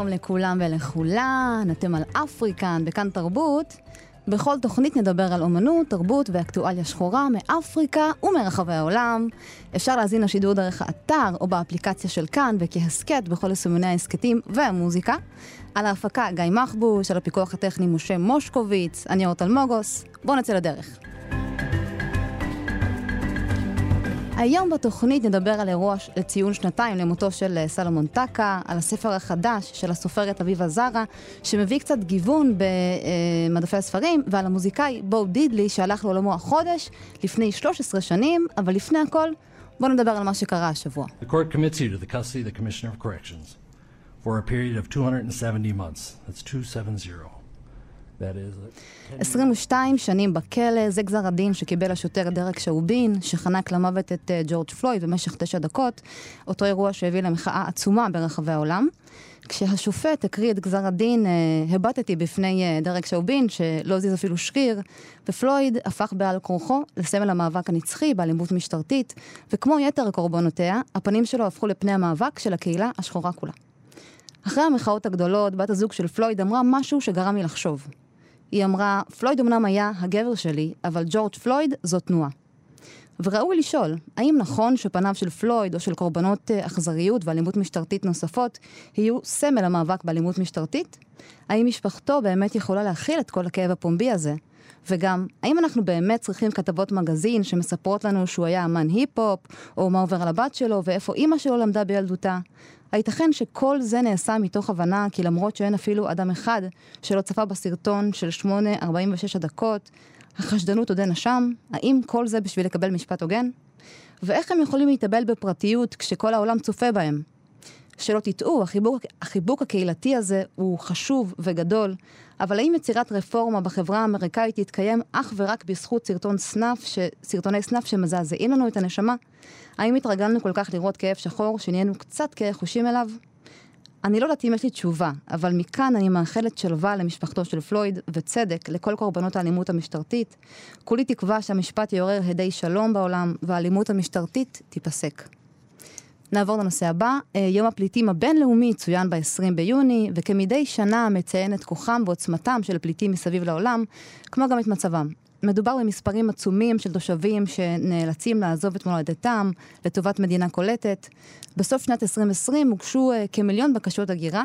שלום לכולם ולכולן, אתם על אפריקן בכאן תרבות. בכל תוכנית נדבר על אומנות, תרבות ואקטואליה שחורה מאפריקה ומרחבי העולם. אפשר להזין לשידור דרך האתר או באפליקציה של כאן וכהסכת בכל יישומוני ההסכתים והמוזיקה. על ההפקה גיא מחבוש, על הפיקוח הטכני משה מושקוביץ, אני אורט אלמוגוס. בואו נצא לדרך. היום בתוכנית נדבר על אירוע לציון שנתיים למותו של אה, סלומון טקה, על הספר החדש של הסופרת אביבה זרה, שמביא קצת גיוון במדפי הספרים, ועל המוזיקאי בואו דידלי, שהלך לעולמו החודש, לפני 13 שנים, אבל לפני הכל, בואו נדבר על מה שקרה השבוע. The court commits you to the custody of the Commissioner of Corrections for a period of 270 months. That's 270. 22 שנים בכלא, זה גזר הדין שקיבל השוטר דרק שאובין, שחנק למוות את אה, ג'ורג' פלויד במשך תשע דקות, אותו אירוע שהביא למחאה עצומה ברחבי העולם. כשהשופט הקריא את גזר הדין, אה, הבטתי בפני אה, דרק שאובין, שלא הזיז אפילו שריר, ופלויד הפך בעל כורחו לסמל המאבק הנצחי באלימות משטרתית, וכמו יתר קורבנותיה, הפנים שלו הפכו לפני המאבק של הקהילה השחורה כולה. אחרי המחאות הגדולות, בת הזוג של פלויד אמרה משהו שגרם לי לחשוב. היא אמרה, פלויד אמנם היה הגבר שלי, אבל ג'ורג' פלויד זו תנועה. וראוי לשאול, האם נכון שפניו של פלויד או של קורבנות אה, אכזריות ואלימות משטרתית נוספות יהיו סמל המאבק באלימות משטרתית? האם משפחתו באמת יכולה להכיל את כל הכאב הפומבי הזה? וגם, האם אנחנו באמת צריכים כתבות מגזין שמספרות לנו שהוא היה אמן היפ-הופ, או מה עובר על הבת שלו, ואיפה אימא שלו למדה בילדותה? הייתכן שכל זה נעשה מתוך הבנה כי למרות שאין אפילו אדם אחד שלא צפה בסרטון של 8.46 הדקות, החשדנות עודנה שם, האם כל זה בשביל לקבל משפט הוגן? ואיך הם יכולים להתאבל בפרטיות כשכל העולם צופה בהם? שלא תטעו, החיבוק, החיבוק הקהילתי הזה הוא חשוב וגדול, אבל האם יצירת רפורמה בחברה האמריקאית תתקיים אך ורק בזכות סרטון snuff, ש... סרטוני snuff שמזעזעים לנו את הנשמה? האם התרגלנו כל כך לראות כאב שחור, שנהיינו קצת קהי חושים אליו? אני לא יודעת אם יש לי תשובה, אבל מכאן אני מאחלת שלווה למשפחתו של פלויד וצדק לכל קורבנות האלימות המשטרתית. כולי תקווה שהמשפט יעורר הדי שלום בעולם והאלימות המשטרתית תיפסק. נעבור לנושא הבא. אה, יום הפליטים הבינלאומי צוין ב-20 ביוני, וכמדי שנה מציין את כוחם ועוצמתם של פליטים מסביב לעולם, כמו גם את מצבם. מדובר במספרים עצומים של תושבים שנאלצים לעזוב את מולדתם לטובת מדינה קולטת. בסוף שנת 2020 הוגשו uh, כמיליון בקשות הגירה.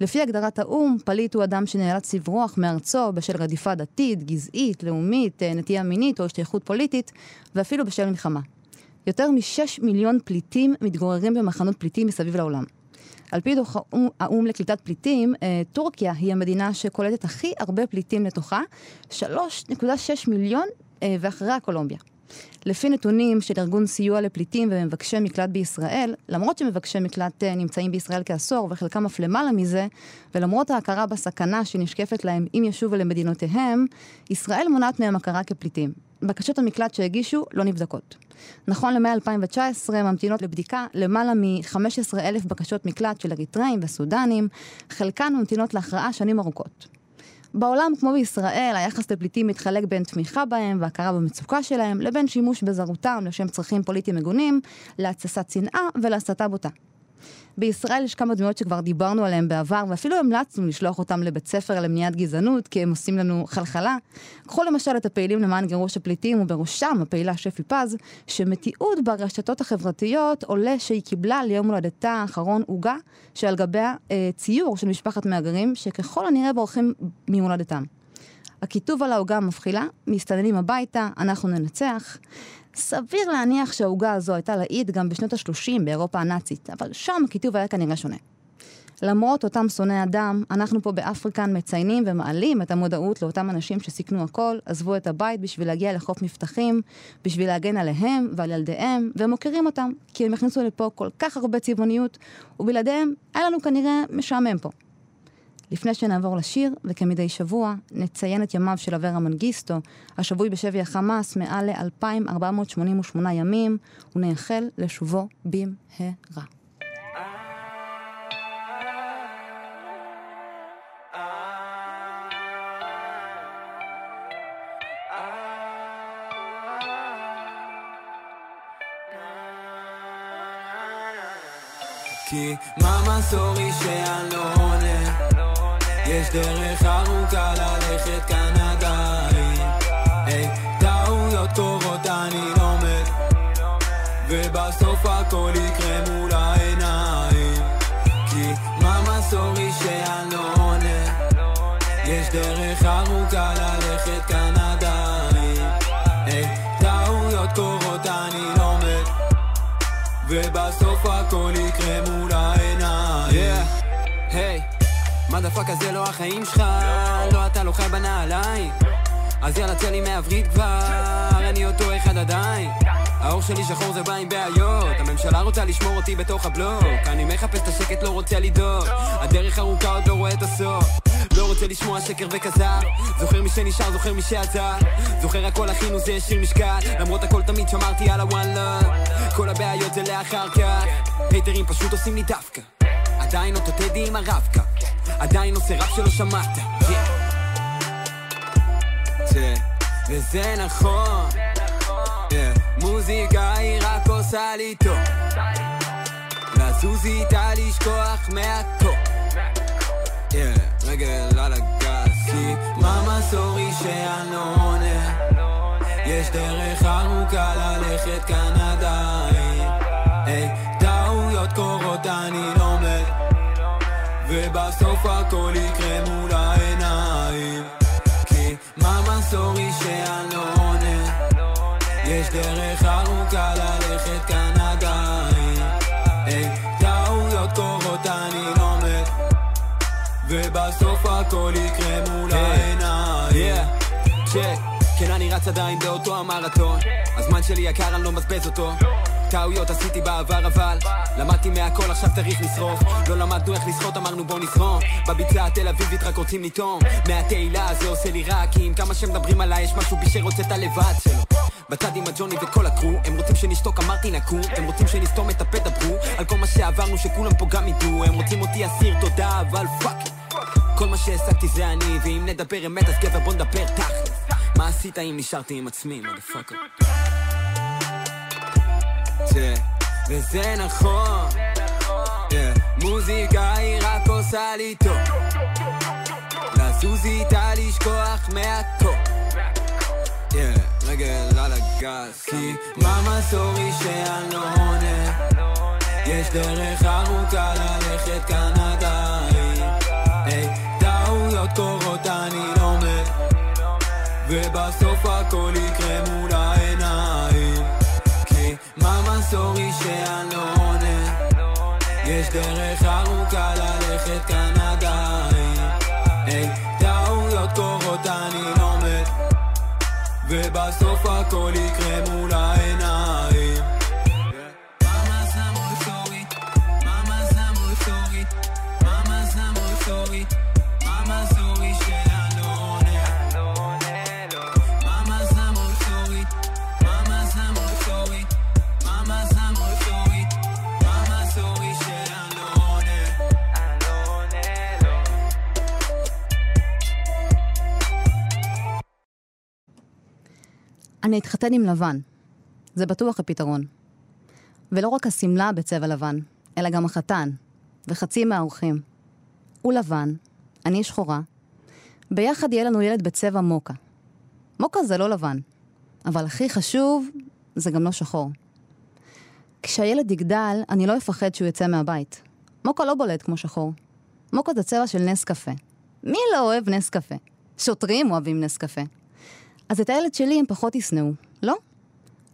לפי הגדרת האו"ם, פליט הוא אדם שנאלץ לברוח מארצו בשל רדיפה דתית, גזעית, לאומית, uh, נטייה מינית או השתייכות פוליטית, ואפילו בשל מלחמה. יותר משש מיליון פליטים מתגוררים במחנות פליטים מסביב לעולם. על פי דוח האו"ם לקליטת פליטים, אה, טורקיה היא המדינה שקולטת הכי הרבה פליטים לתוכה, 3.6 מיליון אה, ואחריה קולומביה. לפי נתונים של ארגון סיוע לפליטים ומבקשי מקלט בישראל, למרות שמבקשי מקלט אה, נמצאים בישראל כעשור וחלקם אף למעלה מזה, ולמרות ההכרה בסכנה שנשקפת להם אם ישובו למדינותיהם, ישראל מונעת מהם הכרה כפליטים. בקשות המקלט שהגישו לא נבדקות. נכון למאי 2019 ממתינות לבדיקה למעלה מ-15 אלף בקשות מקלט של אריתראים וסודנים, חלקן ממתינות להכרעה שנים ארוכות. בעולם, כמו בישראל, היחס לפליטים מתחלק בין תמיכה בהם והכרה במצוקה שלהם, לבין שימוש בזרותם לשם צרכים פוליטיים מגונים, להתססת שנאה ולהסתה בוטה. בישראל יש כמה דמויות שכבר דיברנו עליהן בעבר, ואפילו המלצנו לשלוח אותם לבית ספר למניעת גזענות, כי הם עושים לנו חלחלה. קחו למשל את הפעילים למען גירוש הפליטים, ובראשם הפעילה שפי פז, שמתיעוד ברשתות החברתיות עולה שהיא קיבלה ליום הולדתה האחרון עוגה, שעל גביה אה, ציור של משפחת מהגרים, שככל הנראה בורחים ממולדתם. הכיתוב על העוגה המבחילה, מסתננים הביתה, אנחנו ננצח. סביר להניח שהעוגה הזו הייתה להיט גם בשנות ה-30 באירופה הנאצית, אבל שם הכיתוב היה כנראה שונה. למרות אותם שונאי אדם, אנחנו פה באפריקן מציינים ומעלים את המודעות לאותם אנשים שסיכנו הכל, עזבו את הבית בשביל להגיע לחוף מבטחים, בשביל להגן עליהם ועל ילדיהם, ומוקירים אותם, כי הם הכניסו לפה כל כך הרבה צבעוניות, ובלעדיהם היה לנו כנראה משעמם פה. לפני שנעבור לשיר, וכמדי שבוע, נציין את ימיו של אברה מנגיסטו, השבוי בשבי החמאס מעל ל-2,488 ימים, ונאחל לשובו במהרה. כי מה מסורי שאני לא יש דרך ארוכה ללכת כאן עדיין היי, טעויות קורות אני לומד. ובסוף הכל יקרה מול העיניים. כי מה מסורי שאני לא עונה? יש דרך ארוכה ללכת כאן עדיין היי, טעויות קורות אני לומד. ובסוף הכל יקרה מול העיניים. היי מה דפק הזה לא החיים שלך? לא אתה לא חי בנעליים. אז יאללה תן לי מעברית כבר, אני אותו אחד עדיין. האור שלי שחור זה בא עם בעיות. הממשלה רוצה לשמור אותי בתוך הבלוק. אני מחפש את השקט, לא רוצה לדאוג. הדרך ארוכה עוד לא רואה את הסוף. לא רוצה לשמוע שקר וכזב. זוכר מי שנשאר, זוכר מי שעזר זוכר הכל אחינו זה השאיר משקל. למרות הכל תמיד שמרתי על הוואן לove כל הבעיות זה לאחר כך. הייטרים פשוט עושים לי דווקא. עדיין אותו טדי עם הרבקה עדיין עושה רב שלא שמעת. וזה נכון. מוזיקה היא רק עושה לי טוב. לזוז איתה לשכוח מהכל. רגל על הגז כי מה מסורי שאני לא עונה? יש דרך ארוכה ללכת כאן עדיין. טעויות קורות אני לומד ובסוף הכל יקרה מול העיניים. כי מה מסורי שאני לא עונה. יש דרך ארוכה ללכת כאן עדיין. טעויות קורות אני לומד. ובסוף הכל יקרה מול העיניים רץ עדיין באותו המרתון. הזמן שלי יקר אני לא מבזבז אותו. טעויות עשיתי בעבר אבל למדתי מהכל עכשיו צריך לשרוף. לא למדנו איך לשחות אמרנו בוא נזרום. בביצה התל אביבית רק רוצים לטעום. מהתהילה זה עושה לי רע כי עם כמה שמדברים עליי יש משהו בי שרוצה את הלבד שלו. בצד עם הג'וני וכל ה crew הם רוצים שנשתוק אמרתי נקום הם רוצים שנסתום את הפה דברו. על כל מה שעברנו שכולם פה גם ידעו. הם רוצים אותי אסיר תודה אבל fuck כל מה שהשגתי זה אני ואם נדבר אמת אז גבר בוא נדבר תכלס מה עשית אם נשארתי עם עצמי motherfucker וזה נכון. מוזיקה היא רק עושה לי טוב. לזוז איתה לשכוח מהכל. רגל על הגז כי מה מסורי שאני לא עונה. יש דרך ארוכה ללכת כאן עדיין טעויות קורות אני לומד ובסוף הכל יקרה מול העיניים. כי מה מסורי שאני לא עונה. יש דרך ארוכה ללכת כאן עדיין. טעויות קורות אני לומד. ובסוף הכל יקרה מול העיניים אני אתחתן עם לבן. זה בטוח הפתרון. ולא רק השמלה בצבע לבן, אלא גם החתן, וחצי מהאורחים. הוא לבן, אני שחורה. ביחד יהיה לנו ילד בצבע מוקה. מוקה זה לא לבן, אבל הכי חשוב, זה גם לא שחור. כשהילד יגדל, אני לא אפחד שהוא יצא מהבית. מוקה לא בולט כמו שחור. מוקה זה צבע של נס קפה. מי לא אוהב נס קפה? שוטרים אוהבים נס קפה. אז את הילד שלי הם פחות ישנאו, לא?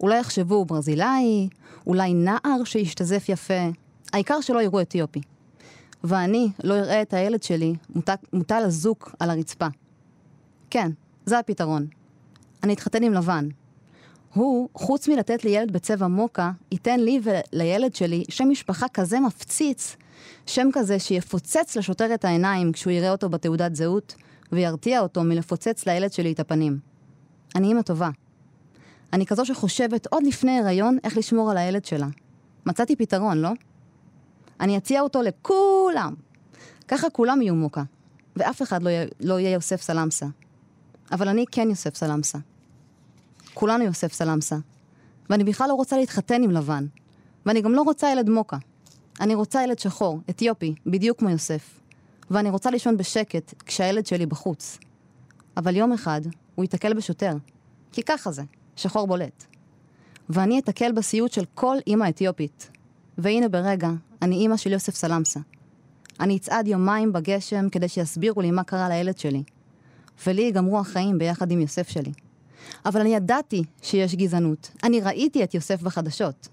אולי יחשבו ברזילאי, אולי נער שישתזף יפה, העיקר שלא יראו אתיופי. ואני לא אראה את הילד שלי מוטל, אזוק על הרצפה. כן, זה הפתרון. אני אתחתן עם לבן. הוא, חוץ מלתת לי ילד בצבע מוקה, ייתן לי ולילד שלי שם משפחה כזה מפציץ, שם כזה שיפוצץ לשוטר את העיניים כשהוא יראה אותו בתעודת זהות, וירתיע אותו מלפוצץ לילד שלי את הפנים. אני אימא טובה. אני כזו שחושבת עוד לפני הריון איך לשמור על הילד שלה. מצאתי פתרון, לא? אני אציע אותו לכולם. ככה כולם יהיו מוקה, ואף אחד לא יהיה, לא יהיה יוסף סלמסה. אבל אני כן יוסף סלמסה. כולנו יוסף סלמסה. ואני בכלל לא רוצה להתחתן עם לבן. ואני גם לא רוצה ילד מוקה. אני רוצה ילד שחור, אתיופי, בדיוק כמו יוסף. ואני רוצה לישון בשקט כשהילד שלי בחוץ. אבל יום אחד הוא ייתקל בשוטר. כי ככה זה, שחור בולט. ואני אתקל בסיוט של כל אימא אתיופית. והנה ברגע, אני אימא של יוסף סלמסה. אני אצעד יומיים בגשם כדי שיסבירו לי מה קרה לילד שלי. ולי ייגמרו החיים ביחד עם יוסף שלי. אבל אני ידעתי שיש גזענות. אני ראיתי את יוסף בחדשות.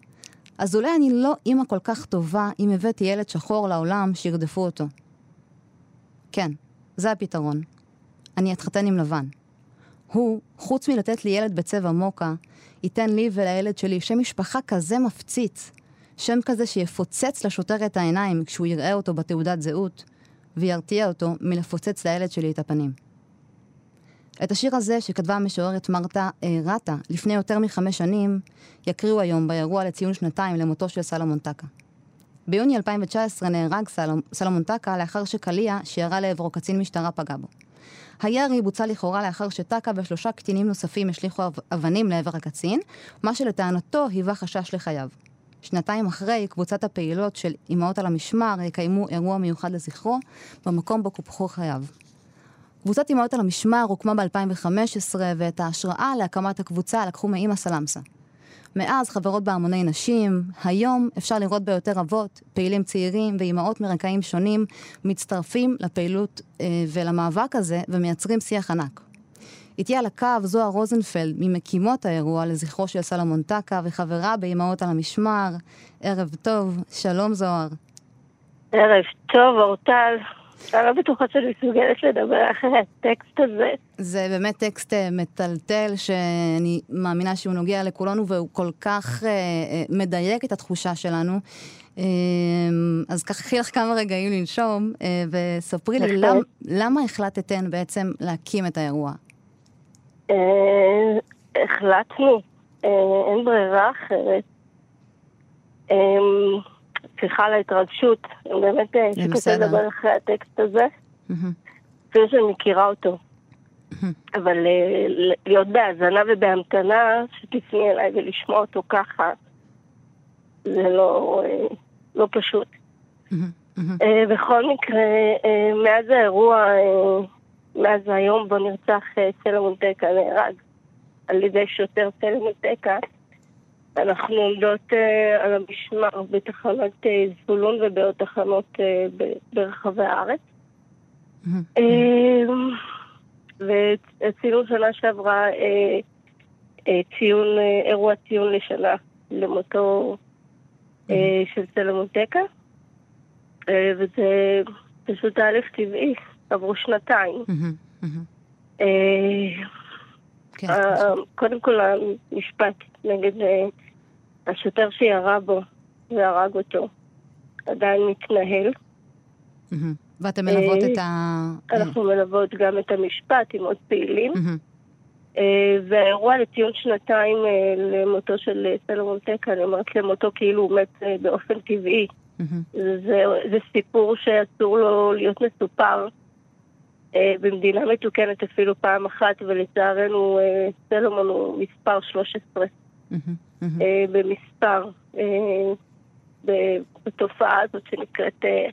אז אולי אני לא אימא כל כך טובה אם הבאתי ילד שחור לעולם שירדפו אותו. כן, זה הפתרון. אני אתחתן עם לבן. הוא, חוץ מלתת לי ילד בצבע מוקה, ייתן לי ולילד שלי שם משפחה כזה מפציץ, שם כזה שיפוצץ לשוטר את העיניים כשהוא יראה אותו בתעודת זהות, וירתיע אותו מלפוצץ לילד שלי את הפנים. את השיר הזה שכתבה המשוררת מרתה אה, רטה לפני יותר מחמש שנים, יקריאו היום באירוע לציון שנתיים למותו של סלומון טקה. ביוני 2019 נהרג סלומ, סלומון טקה לאחר שקליע שירה לעברו קצין משטרה פגע בו. הירי בוצע לכאורה לאחר שטקה ושלושה קטינים נוספים השליכו אבנים לעבר הקצין, מה שלטענתו היווה חשש לחייו. שנתיים אחרי, קבוצת הפעילות של אמהות על המשמר יקיימו אירוע מיוחד לזכרו, במקום בו קופחו חייו. קבוצת אמהות על המשמר הוקמה ב-2015, ואת ההשראה להקמת הקבוצה לקחו מאימא סלמסה. מאז חברות בהמוני נשים, היום אפשר לראות ביותר אבות, פעילים צעירים ואימהות מרקעים שונים מצטרפים לפעילות אה, ולמאבק הזה ומייצרים שיח ענק. איתי על הקו זוהר רוזנפלד, ממקימות האירוע לזכרו של סלומון טקה וחברה באימהות על המשמר. ערב טוב, שלום זוהר. ערב טוב, אורטל. אני לא בטוחה שאני מסוגלת לדבר אחרי הטקסט הזה. זה באמת טקסט uh, מטלטל, שאני מאמינה שהוא נוגע לכולנו, והוא כל כך uh, uh, מדייק את התחושה שלנו. אז ככה, קחי לך כמה רגעים לנשום, וספרי לי, למ, למה החלטתן בעצם להקים את האירוע? החלטנו, אין ברירה אחרת. סליחה על ההתרגשות, באמת שקשה לדבר אחרי הטקסט הזה, אפילו שאני מכירה אותו. אבל להיות בהאזנה ובהמתנה, שתפני אליי ולשמוע אותו ככה, זה לא, לא פשוט. בכל מקרה, מאז האירוע, מאז היום בו נרצח סלומון טקה, נהרג על ידי שוטר סלומון טקה, אנחנו עומדות uh, על המשמר בתחנת uh, זבולון ובעוד תחנות uh, ברחבי הארץ. Mm-hmm. ועשינו שנה שעברה ציון, אירוע ציון לשנה למותו mm-hmm. של סלומון טקה, uh, וזה פשוט תהליך טבעי, עברו שנתיים. כן, uh, קודם כל המשפט נגד... Uh, השוטר שירה בו והרג אותו עדיין מתנהל. ואתם מלוות את ה... אנחנו מלוות גם את המשפט עם עוד פעילים. אה, והאירוע לציון שנתיים אה, למותו של סלומון טקה, אני אומרת למותו כאילו הוא מת אה, באופן טבעי. זה, זה סיפור שאסור לו להיות מסופר במדינה מתוקנת אפילו פעם אחת, ולצערנו סלומון הוא מספר 13. אה, במספר אה, בתופעה הזאת שנקראת אה,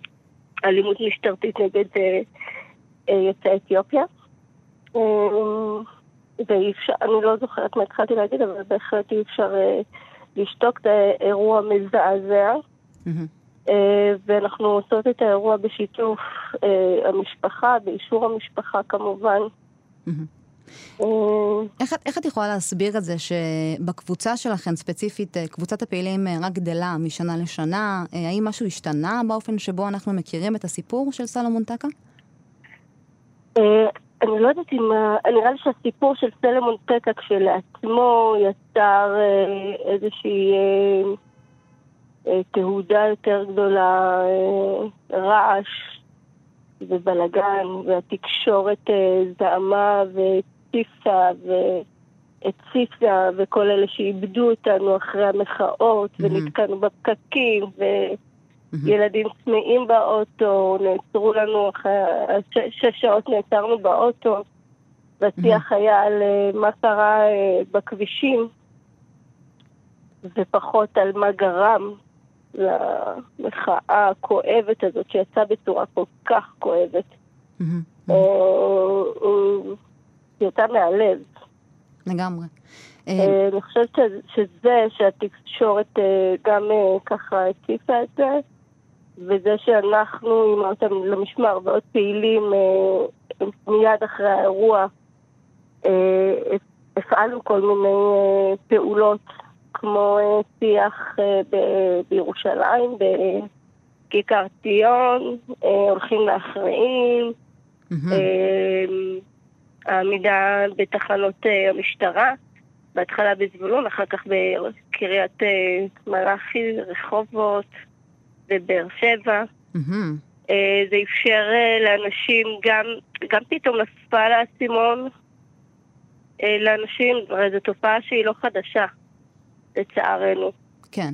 אלימות משטרתית נגד יוצאי אתיופיה. ואי אפשר, אני לא זוכרת מה התחלתי להגיד, אבל בהחלט אי אפשר לשתוק, זה אירוע מזעזע. ואנחנו עושות את האירוע בשיתוף המשפחה, באישור המשפחה כמובן. איך, איך את יכולה להסביר את זה שבקבוצה שלכם ספציפית, אה, קבוצת הפעילים אה, רק גדלה משנה לשנה? אה, האם משהו השתנה באופן שבו אנחנו מכירים את הסיפור של סלומון טקה? אני לא יודעת אם... נראה לי שהסיפור של סלמון טקה כשלעצמו יצר אה, איזושהי אה, אה, תהודה יותר גדולה, רעש ובלגן, והתקשורת זעמה והציפה והציפה, וכל אלה שאיבדו אותנו אחרי המחאות, mm-hmm. ונתקענו בפקקים, ו... ילדים צמאים באוטו, נעצרו לנו אחרי שש שעות נעצרנו באוטו, והשיח היה על אה, מה קרה אה, בכבישים, ופחות על מה גרם למחאה הכואבת הזאת שיצאה בצורה כל כך כואבת. אה, היא יצאה מהלב. לגמרי. אני חושבת שזה שהתקשורת גם ככה הציפה את זה, וזה שאנחנו עם אותם למשמר ועוד פעילים אה, מיד אחרי האירוע אה, הפעלנו כל מיני אה, פעולות כמו שיח בירושלים, בכיכר ציון, הולכים לאחראים, העמידה בתחנות המשטרה, בהתחלה בזבולון, אחר כך בקריית מלאכי, רחובות. בבאר שבע. זה אפשר אה, לאנשים גם, גם פתאום נפל האסימון אה, לאנשים, הרי זו תופעה שהיא לא חדשה, לצערנו. כן.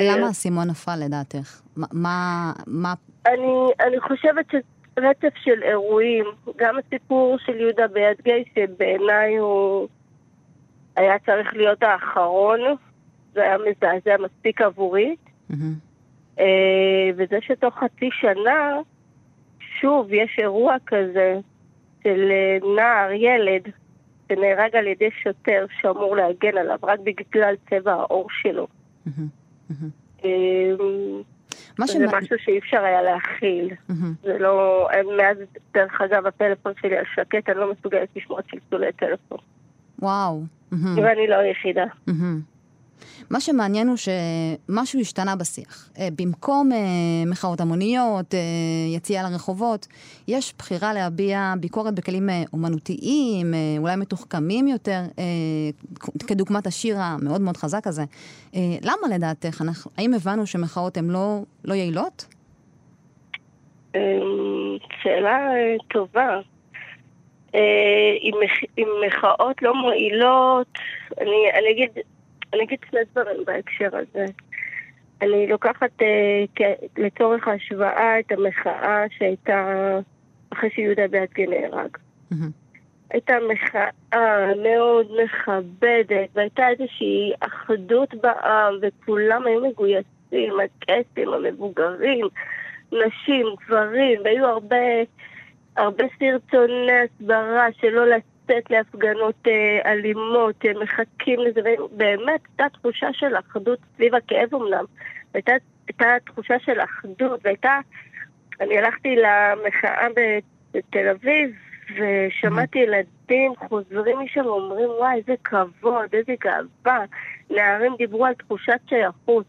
למה האסימון נפל לדעתך? מה... מה... אני, אני חושבת שרצף של אירועים, גם הסיפור של יהודה ביד שבעיניי הוא היה צריך להיות האחרון, זה היה מזעזע מספיק עבורי. Mm-hmm. אה, וזה שתוך חצי שנה, שוב, יש אירוע כזה של אה, נער, ילד, שנהרג על ידי שוטר שאמור להגן עליו רק בגלל צבע העור שלו. אה, זה משהו שאי אפשר היה להכיל. זה לא... מאז, דרך אגב, הפלאפון שלי על שקט, אני לא מסוגלת לשמוע צלצולי טלפון. וואו. ואני לא היחידה. מה שמעניין הוא שמשהו השתנה בשיח. אה, במקום אה, מחאות המוניות, אה, יציאה לרחובות, יש בחירה להביע ביקורת בכלים אומנותיים, אולי מתוחכמים יותר, כדוגמת השיר המאוד מאוד חזק הזה. למה לדעתך? אנחנו, האם הבנו שמחאות הן לא, לא יעילות? שאלה טובה. אם מחאות לא מועילות, אני, אני אגיד, אני אגיד שני דברים בהקשר הזה. אני לוקחת uh, לצורך ההשוואה את המחאה שהייתה אחרי שיהודה ביאדגה נהרג. הייתה מחאה מאוד מכבדת, והייתה איזושהי אחדות בעם, וכולם היו מגויסים, הקייסים, המבוגרים, נשים, גברים, והיו הרבה, הרבה סרטוני הסברה שלא לצאת להפגנות אה, אלימות, אה, מחכים לזה, ובאמת הייתה תחושה של אחדות סביב הכאב אמנם. הייתה, הייתה תחושה של אחדות, והייתה... אני הלכתי למחאה בתל אביב, ושמעתי mm-hmm. ילדים חוזרים משם ואומרים, וואי, איזה כבוד, איזה גאווה. נערים דיברו על תחושת שייכות,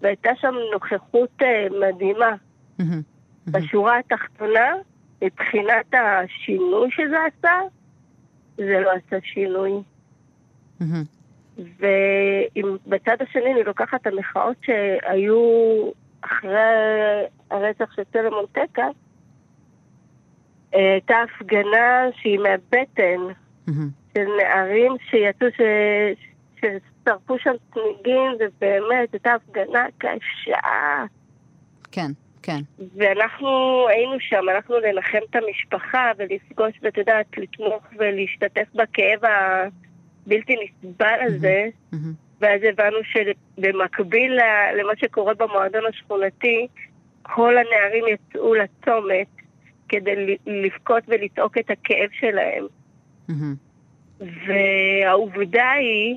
והייתה שם נוכחות אה, מדהימה. Mm-hmm. Mm-hmm. בשורה התחתונה, מבחינת השינוי שזה עשה, זה לא עשה שינוי. ובצד השני אני לוקחת את המחאות שהיו אחרי הרצח של סלומון טקה, הייתה הפגנה שהיא מהבטן, של נערים שיצאו, ש... ששרפו שם צמיגים, ובאמת הייתה הפגנה קשה. כן. כן. ואנחנו היינו שם, הלכנו לנחם את המשפחה ולפגוש, ואת יודעת, לתמוך ולהשתתף בכאב הבלתי נסבל הזה. Mm-hmm. ואז הבנו שבמקביל למה שקורה במועדון השכונתי, כל הנערים יצאו לצומת כדי לבכות ולצעוק את הכאב שלהם. Mm-hmm. והעובדה היא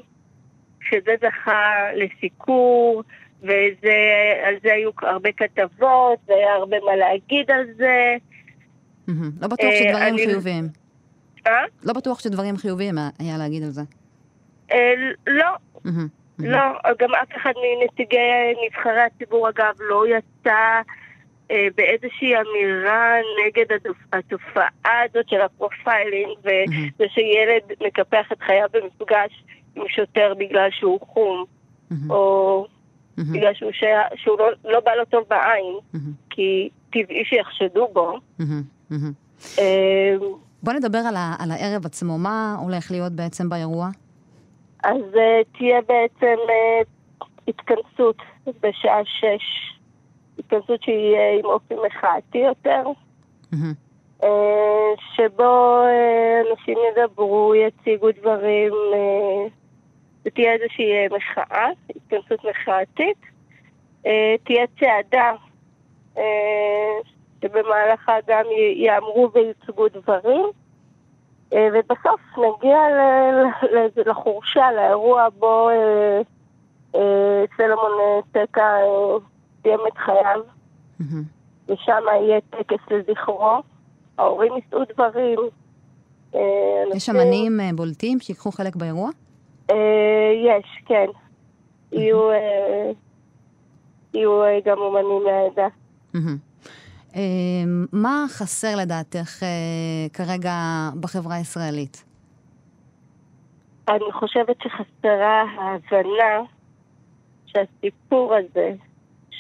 שזה זכה לסיקור, ועל זה היו הרבה כתבות, והיה הרבה מה להגיד על זה. לא בטוח אה, שדברים חיוביים. אה? לא בטוח שדברים חיוביים היה להגיד על זה. אה, לא. לא, גם אף אחד מנציגי נבחרי הציבור, אגב, לא יצא באיזושהי אמירה נגד התופעה הזאת של ה profiling, וזה שילד מקפח את חייו במפגש עם שוטר בגלל שהוא חום, או בגלל שהוא, שהוא לא, לא בא לו טוב בעין, כי טבעי שיחשדו בו. אה, בוא נדבר על, ה, על הערב עצמו, מה הולך להיות בעצם באירוע? אז אה, תהיה בעצם אה, התכנסות בשעה שש. התכנסות שהיא עם אופי מחאתי יותר, אה, שבו אנשים ידברו, יציגו דברים, ותהיה אה, איזושהי מחאה, התכנסות מחאתית. תהיה צעדה שבמהלכה גם יאמרו ויוצגו דברים. ובסוף נגיע לחורשה, לאירוע בו סלומון טקה סיים את חייו, ושם יהיה טקס לזכרו. ההורים יישאו דברים. אה, יש אמנים אה, בולטים שיקחו חלק באירוע? אה, יש, כן. יהיו, יהיו גם אומנים מהעדה. מה חסר לדעתך כרגע בחברה הישראלית? אני חושבת שחסרה ההבנה שהסיפור הזה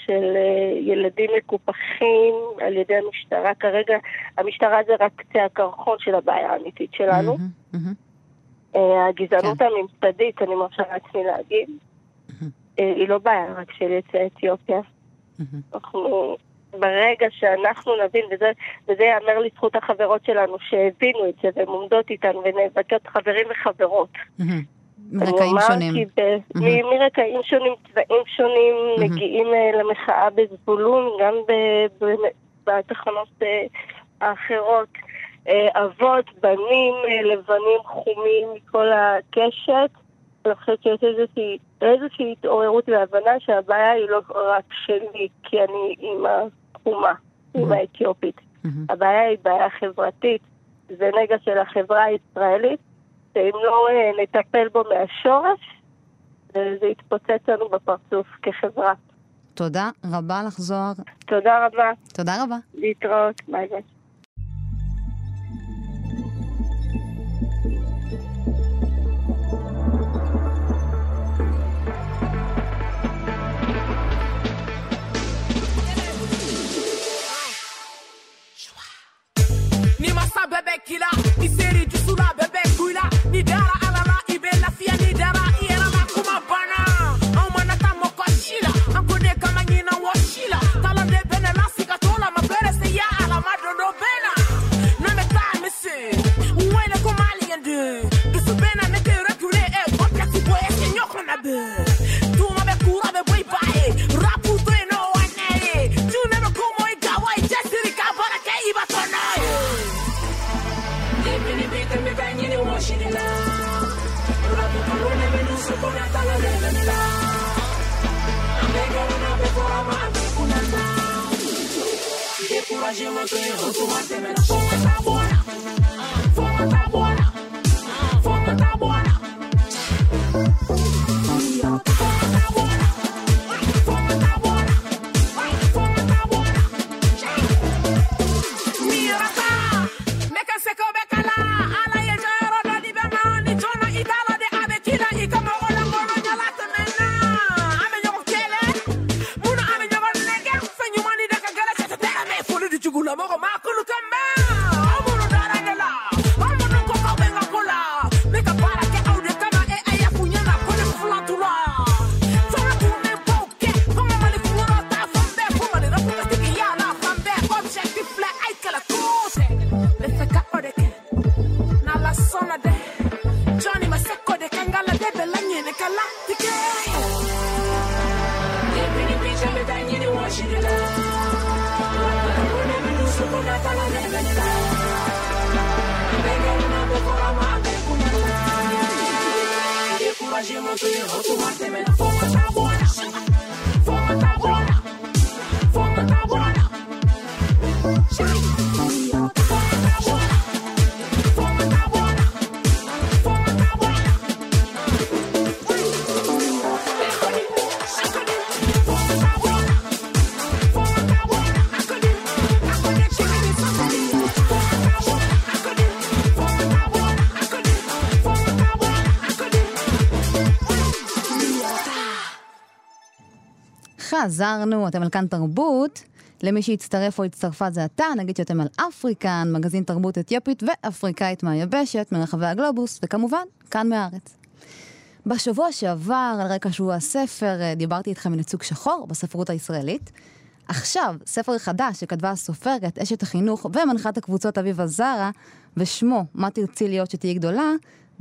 של אה, ילדים מקופחים על ידי המשטרה. כרגע המשטרה זה רק קצה הקרחון של הבעיה האמיתית שלנו. אה, הגזענות כן. הממסדית, אני מרשה לעצמי להגיד, אה, היא לא בעיה רק של יוצאי אתיופיה. אנחנו, ברגע שאנחנו נבין, וזה, וזה ייאמר לזכות החברות שלנו שהבינו את זה והן עומדות איתנו ונאבקות חברים וחברות. מרקעים שונים. Mm-hmm. מרקעים שונים, צבעים שונים, mm-hmm. מגיעים אה, למחאה בזבולון, גם בתחנות אה, האחרות. אה, אבות, בנים, לבנים, חומים, מכל הקשת. אני חושבת שיש איזושהי, איזושהי התעוררות והבנה שהבעיה היא לא רק שלי, כי אני אימא חומה, אימא mm-hmm. אתיופית. הבעיה היא בעיה חברתית. זה נגע של החברה הישראלית, שאם לא אה, נטפל בו מהשורש, אה, זה יתפוצץ לנו בפרצוף כחברה. תודה רבה לך, זוהר. תודה רבה. תודה רבה. להתראות, ביי ביי. Pasa bebek kila, ni seri tu sula bebek kuyla, ni dara Şirinler Radyo Retourne-moi Tes mains יפה, עזרנו, אתם על כאן תרבות. למי שהצטרף או הצטרפה זה אתה, נגיד שאתם על אפריקן, מגזין תרבות אתיופית ואפריקאית מהיבשת, מרחבי הגלובוס, וכמובן, כאן מהארץ. בשבוע שעבר, על רקע שבוע הספר, אה, דיברתי איתכם על ייצוג שחור בספרות הישראלית. עכשיו, ספר חדש שכתבה הסופרת, אשת החינוך ומנחת הקבוצות אביבה זרה, ושמו "מה תרצי להיות שתהיי גדולה",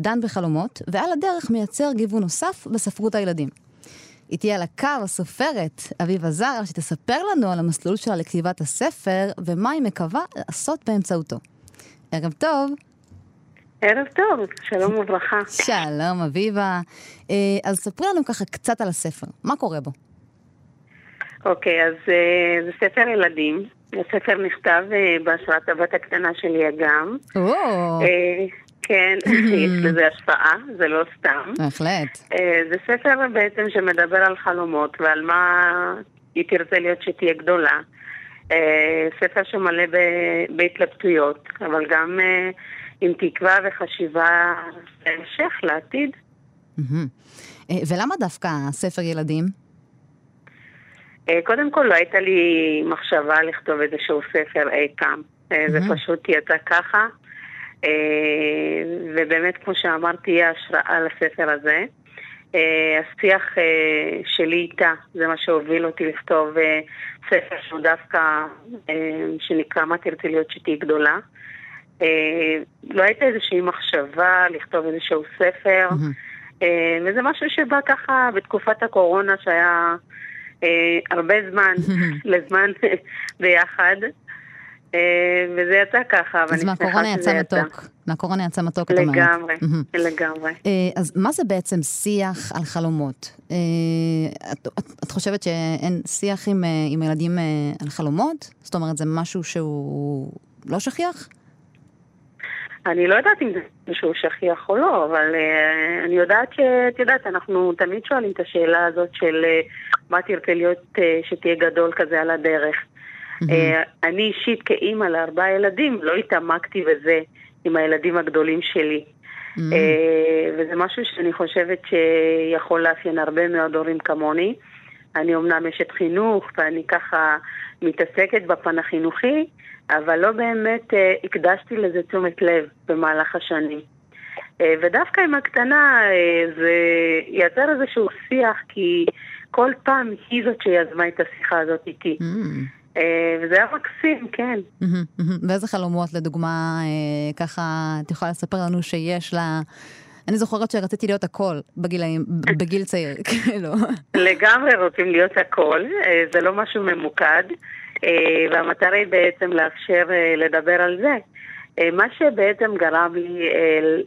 דן בחלומות, ועל הדרך מייצר גיוון נוסף בספרות הילדים. איתי על הקו הסופרת אביבה זרה, שתספר לנו על המסלול שלה לכתיבת הספר, ומה היא מקווה לעשות באמצעותו. ערב טוב. ערב טוב, שלום וברכה. שלום, אביבה. אה, אז ספרי לנו ככה קצת על הספר, מה קורה בו? אוקיי, אז uh, זה ספר ילדים. הספר נכתב uh, בהשראת הבת הקטנה שלי אגם. Uh, כן, יש לזה השפעה, זה לא סתם. בהחלט. Uh, זה ספר בעצם שמדבר על חלומות ועל מה היא תרצה להיות שתהיה גדולה. Uh, ספר שמלא בהתלבטויות, אבל גם uh, עם תקווה וחשיבה להמשך, לעתיד. אה, ולמה דווקא ספר ילדים? אה, קודם כל, לא הייתה לי מחשבה לכתוב איזשהו ספר אי פעם. אה, זה מהמם. פשוט יצא ככה. אה, ובאמת, כמו שאמרתי, היא ההשראה לספר הזה. אה, השיח אה, שלי איתה, זה מה שהוביל אותי לכתוב ספר שהוא דווקא, שנקרא מה תרצי להיות שתהיי גדולה. לא הייתה איזושהי מחשבה לכתוב איזשהו ספר. וזה משהו שבא ככה בתקופת הקורונה שהיה הרבה זמן, לזמן ביחד, וזה יצא ככה, ואני אז שמחה מהקורונה שזה יצא יצא. מתוק. מהקורונה יצא מתוק, את אומרת. לגמרי. לגמרי. אה, אז מה זה בעצם שיח על חלומות? אה, את, את, את חושבת שאין שיח עם, אה, עם ילדים אה, על חלומות? זאת אומרת, זה משהו שהוא לא שכיח? אני לא יודעת אם זה משהו שכיח או לא, אבל uh, אני יודעת שאת יודעת, אנחנו תמיד שואלים את השאלה הזאת של uh, מה תרצה להיות uh, שתהיה גדול כזה על הדרך. Uh, אני אישית כאימא לארבעה ילדים לא התעמקתי בזה עם הילדים הגדולים שלי. Mm. אה, וזה משהו שאני חושבת שיכול לאפיין הרבה מאוד הורים כמוני. אני אומנם אשת חינוך ואני ככה מתעסקת בפן החינוכי, אבל לא באמת אה, הקדשתי לזה תשומת לב במהלך השנים. אה, ודווקא עם הקטנה אה, זה יצר איזשהו שיח, כי כל פעם היא זאת שיזמה את השיחה הזאת איתי. Mm. אה, וזה היה מקסים, כן. ואיזה חלומות, לדוגמה, אה, ככה, את יכולה לספר לנו שיש לה... אני זוכרת שרציתי להיות הכל בגילאים, בגיל צעיר, כאילו. לגמרי רוצים להיות הכל, אה, זה לא משהו ממוקד, והמטרה היא בעצם לאפשר לדבר על זה. מה שבעצם גרם לי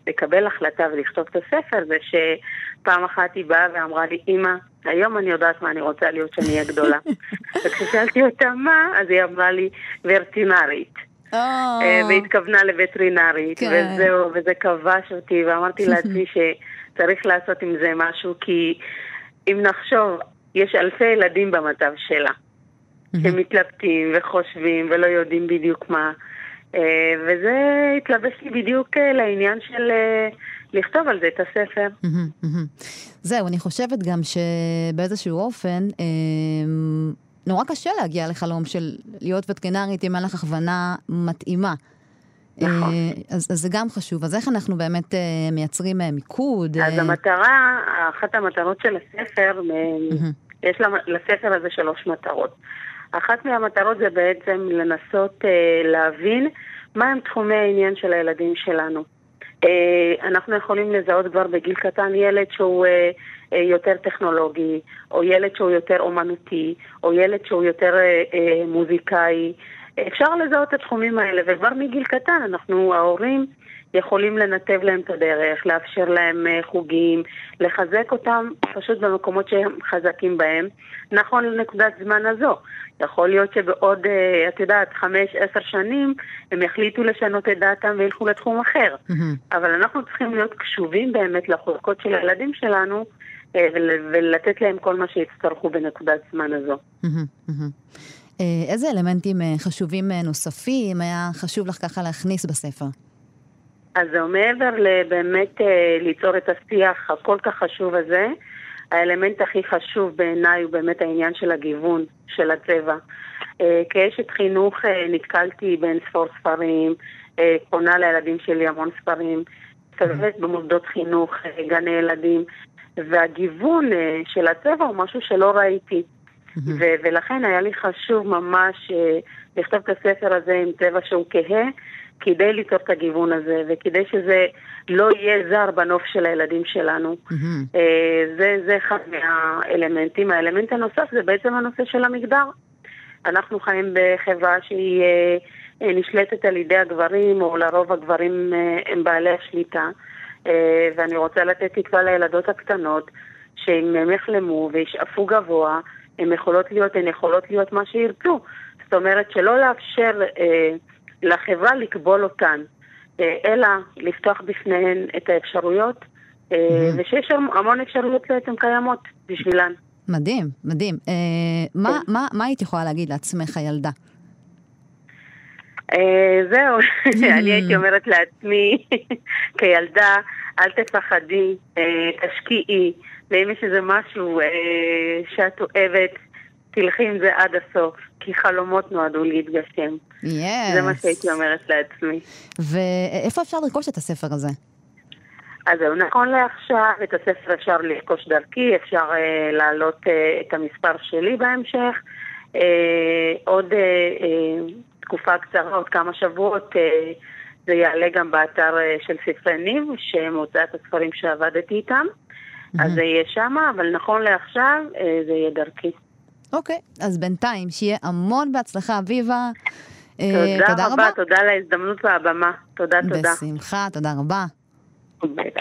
לקבל החלטה ולכתוב את הספר זה שפעם אחת היא באה ואמרה לי, אמא, היום אני יודעת מה אני רוצה להיות שאני אהיה גדולה. וכששאלתי אותה מה, אז היא אמרה לי, ורטינרית. אה, והתכוונה לווטרינרית, כן. וזהו, וזה כבש אותי, ואמרתי לעצמי שצריך לעשות עם זה משהו, כי אם נחשוב, יש אלפי ילדים במצב שלה, שמתלבטים וחושבים ולא יודעים בדיוק מה, אה, וזה התלבש לי בדיוק לעניין של לכתוב על זה את הספר. זהו, אני חושבת גם שבאיזשהו אופן, אמ, נורא קשה להגיע לחלום של להיות וטרינרית אם אין לך הכוונה מתאימה. נכון. אה, אז, אז זה גם חשוב. אז איך אנחנו באמת אה, מייצרים אה, מיקוד? אז אה, המטרה, אחת המטרות של הספר, מ- יש לספר הזה שלוש מטרות. אחת מהמטרות זה בעצם לנסות אה, להבין מהם תחומי העניין של הילדים שלנו. אה, אנחנו יכולים לזהות כבר בגיל קטן ילד שהוא אה, אה, יותר טכנולוגי, או ילד שהוא יותר אומנותי, או ילד שהוא יותר מוזיקאי. אפשר לזהות את התחומים האלה, וכבר מגיל קטן אנחנו, ההורים, יכולים לנתב להם את הדרך, לאפשר להם אה, חוגים, לחזק אותם פשוט במקומות שהם חזקים בהם, נכון לנקודת זמן הזו. יכול להיות שבעוד, אה, את יודעת, חמש, עשר שנים, הם יחליטו לשנות את דעתם וילכו לתחום אחר. מהמם. אבל אנחנו צריכים להיות קשובים באמת לחוזקות של הילדים שלנו, אה, ול- ולתת להם כל מה שיצטרכו בנקודת זמן הזו. איזה אלמנטים חשובים נוספים היה חשוב לך ככה להכניס בספר? אז זהו, מעבר לבאמת אה, ליצור את השיח הכל כך חשוב הזה, האלמנט הכי חשוב בעיניי הוא באמת העניין של הגיוון של הצבע. אה, כאשת חינוך אה, נתקלתי בין ספור ספרים, קונה לילדים שלי המון ספרים, מסתובבת במוסדות חינוך, גני ילדים, והגיוון של הצבע הוא משהו שלא ראיתי. ו- ולכן היה לי חשוב ממש לכתוב את הספר הזה עם צבע שהוא כהה, כדי ליצור את הגיוון הזה, וכדי שזה לא יהיה זר בנוף של הילדים שלנו. Mm-hmm. זה, זה אחד מהאלמנטים. האלמנט הנוסף זה בעצם הנושא של המגדר. אנחנו חיים בחברה שהיא אה, אה, נשלטת על ידי הגברים, או לרוב הגברים הם בעלי השליטה. ואני רוצה לתת תקווה לילדות הקטנות, שאם הם יחלמו וישאפו גבוה, הן יכולות להיות, הן יכולות להיות מה שירצו. זאת אומרת, שלא לאפשר אה, לחברה לקבול אותן, אה, אלא לפתוח בפניהן את האפשרויות, mm-hmm. ושיש המון אפשרויות בעצם קיימות בשבילן. מדהים, מדהים. אה, כן. מה, מה, מה היית יכולה להגיד לעצמך, הילדה? אה, זהו, אני הייתי אומרת לעצמי, כילדה, אל תפחדי, אה, תשקיעי, ואם יש איזה משהו אה, שאת אוהבת, תלכי עם זה עד הסוף, כי חלומות נועדו להתגשם. Yes. זה מה שהייתי אומרת לעצמי. ואיפה אפשר לרכוש את הספר הזה? אז זהו, נכון לעכשיו, את הספר אפשר לרכוש דרכי, אפשר אה, להעלות אה, את המספר שלי בהמשך. אה, עוד אה, אה, תקופה קצרה, עוד כמה שבועות, אה, זה יעלה גם באתר אה, של ספרי ניב, שמוצאת הספרים שעבדתי איתם. Mm-hmm. אז זה יהיה שם, אבל נכון לעכשיו אה, זה יהיה דרכי. אוקיי, אז בינתיים, שיהיה המון בהצלחה, אביבה. אה, תודה, תודה רבה, רבה, תודה על ההזדמנות והבמה. תודה, תודה. בשמחה, תודה רבה. ביי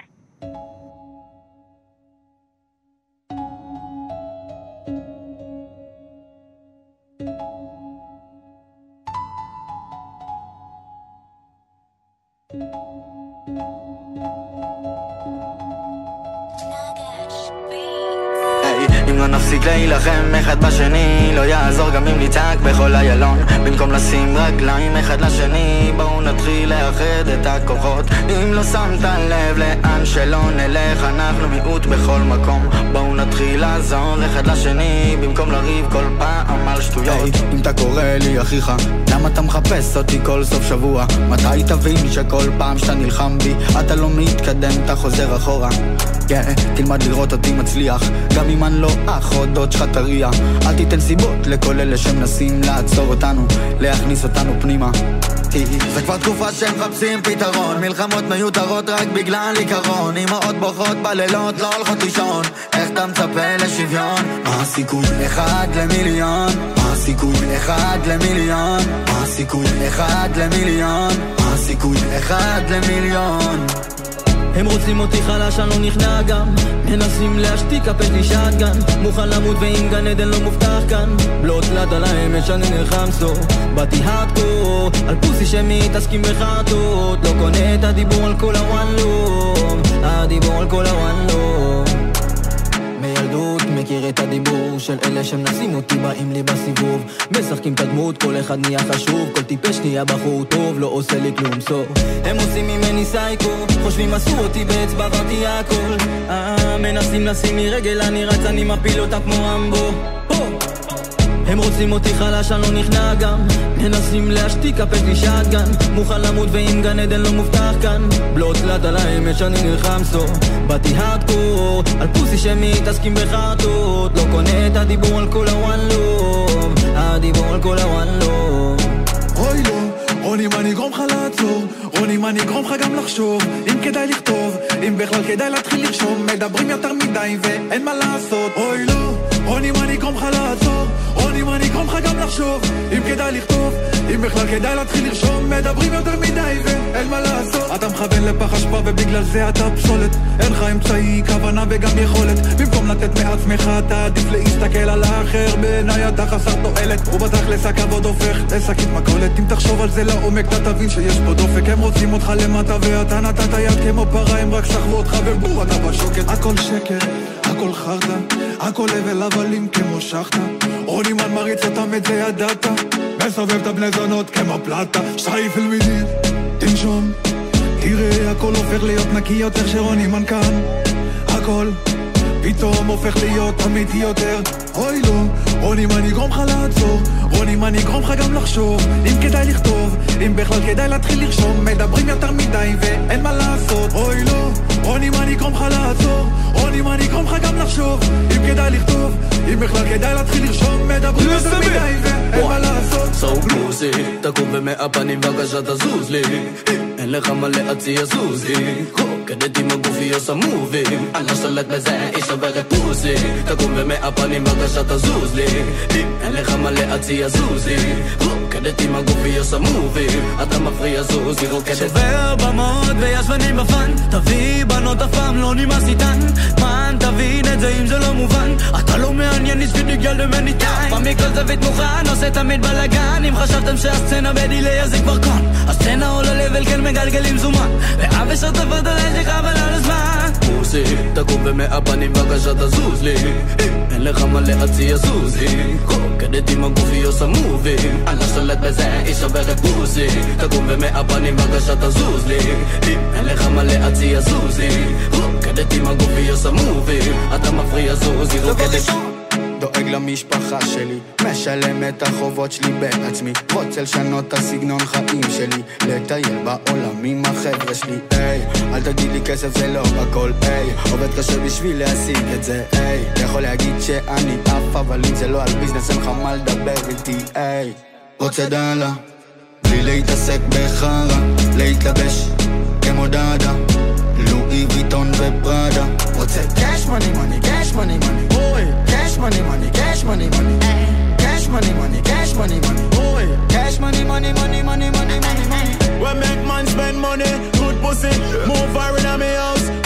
נפסיק להילחם אחד בשני לא יעזור גם אם נצעק בכל איילון. במקום לשים רגליים אחד לשני בואו נתחיל לאחד את הכוחות. אם לא שמת לב לאן שלא נלך אנחנו מיעוט בכל מקום. בואו נתחיל לעזור אחד לשני במקום לריב כל פעם על שטויות. hey, אם אתה קורא לי אחיך למה אתה מחפש אותי כל סוף שבוע? מתי תבין שכל פעם שאתה נלחם בי אתה לא מתקדם אתה חוזר אחורה? כן, yeah, תלמד לראות אותי מצליח גם אם אני לא אח או דוד שלך טריה אל תיתן סיבות לכל אלה שמנסים לעצור אותנו להכניס אותנו פנימה זה כבר תקופה שהם מחפשים פתרון מלחמות מיותרות רק בגלל עיקרון אמהות בוכות בלילות לא הולכות לישון איך אתה מצפה לשוויון? מה הסיכוי? אחד למיליון מה הסיכוי? אחד למיליון מה הסיכוי? אחד למיליון מה הסיכוי? אחד למיליון הם רוצים אותי חלש, אני לא נכנע גם. מנסים להשתיק, הפש לי שטגן. מוכן למות ועם גן עדן לא מובטח כאן. בלוט תלת על האמת שאני נלחם סו באתי הארדקור על פוסי שמתעסקים בחרטות. לא קונה את הדיבור על כל הוואן לא הדיבור על כל הוואן לא מילדות מכיר את הדיבור של אלה שמנסים אותי באים לי בסיבוב. משחקים את הדמות, כל אחד נהיה חשוב כל טיפש נהיה בחור טוב, לא עושה לי כלום סוף הם עושים ממני סייקו חושבים עשו אותי באצבע עברתי הכל. אה, מנסים לשים לי רגל אני רץ אני מפיל אותה כמו אמבו הם רוצים אותי חלש, אני לא נכנע גם. מנסים להשתיק, הפק לי שטגן. מוכן למות ועם גן עדן לא מובטח כאן. בלוט תלת על האמת שאני נלחם סו באתי הארדקור על פוסי שמתעסקים בחרטות. לא קונה את הדיבור על כל הוואן לא הדיבור על כל הוואן לא אוי לא רוני מה נגרום לך לעצור? רוני מה נגרום לך גם לחשוב? אם כדאי לכתוב, אם בכלל כדאי להתחיל לרשום מדברים יותר מדי ואין מה לעשות. אוי לא, רוני מה נגרום לך לעצור? רוני מה נגרום לך גם לחשוב? אם כדאי לכתוב, אם בכלל כדאי להתחיל לרשום מדברים יותר מדי ואין מה לעשות. אתה מכוון לפח אשפה ובגלל זה אתה פסולת. אין לך אמצעי, כוונה וגם יכולת. במקום לתת מעצמך אתה עדיף להסתכל על האחר. בעיניי אתה חסר תועלת ובתכלס הכבוד הופך לשקית מכולת. אם תחשוב על זה לעומק אתה תבין שיש פה דופק. הם רוצים אותך למטה ואתה נתת יד כמו פרה הם רק סחבו אותך ובום אתה בשוקת. הכל שקר, הכל חרטא הכל הבל הבלים כמו שחטה רוני מן מריץ אותם את זה ידעת מסובב את הבני זונות כמו פלטה. שייף אלמידי תנשום. תראה הכל הופך להיות נקי יותר שרוני מן כאן. הכל פתאום הופך להיות אמיתי יותר. אוי לא, רוני מה נגרום לך לעצור? רוני מה נגרום לך גם לחשוב? אם כדאי לכתוב, אם בכלל כדאי להתחיל לרשום. מדברים יותר מדי ואין מה לעשות. אוי לא, רוני מה נגרום לך לעצור? רוני מה נגרום לך גם לחשוב? אם כדאי לכתוב, אם בכלל כדאי להתחיל לרשום. מדברים יותר מדי ואין מה לעשות. So pussy, תקום במאה פנים בבקשה תזוז לי אין לך מה להציע זוזי רוקדת עם הגופי עושה מובים אני לא שולט בזה, היא שוברת פוסי תקום במאה פנים בבקשה תזוז לי. אין לך מה להציע זוזי רוקדת עם הגופי עושה מובים אתה מפריע זוזי רוקדת. שובר במות וישבנים בפאן תביא בנות אף פעם לא נמאס איתן. מן תבין את זה אם זה לא מובן. אתה לא מעניין is gonna get them anytime במקרה זווית מוכן עושה תמיד בלאגן. אם חשבתם שהסצנה בדיליי אז זה כבר כאן. הסצנה עולה לבל כן מגלגלים זומן ואב ושותפות עליי שחבל על הזמן. פוסי תקום במאה פנים בבקשה תזוז לי. אין לך מה להציע זוזי רוקדת עם הגופי עושה מובים. אני שולט בזה היא שוברת פוסי תקום במאה פנים בבקשה תזוז לי. אין לך מה להציע זוזי רוקדת עם הגופי עושה מובים. אתה מפריע זוזי רוקדת דואג למשפחה שלי, משלם את החובות שלי בעצמי. רוצה לשנות את הסגנון חיים שלי. לטייל בעולם עם החבר'ה שלי, היי אל תגיד לי כסף זה לא הכל, היי עובד קשה בשביל להשיג את זה, היי יכול להגיד שאני עף אבל אם זה לא על ביזנס אין לך מה לדבר איתי, היי רוצה דאלה? בלי להתעסק בחרא. להתלבש כמו דאדה Louis Vuitton ve Prada that? cash money money cash money money. Boy. Cash money money cash money money. Cash money money cash money money. Boy. Cash money money money money money money money. We make man spend money Good pussy. Move her in a house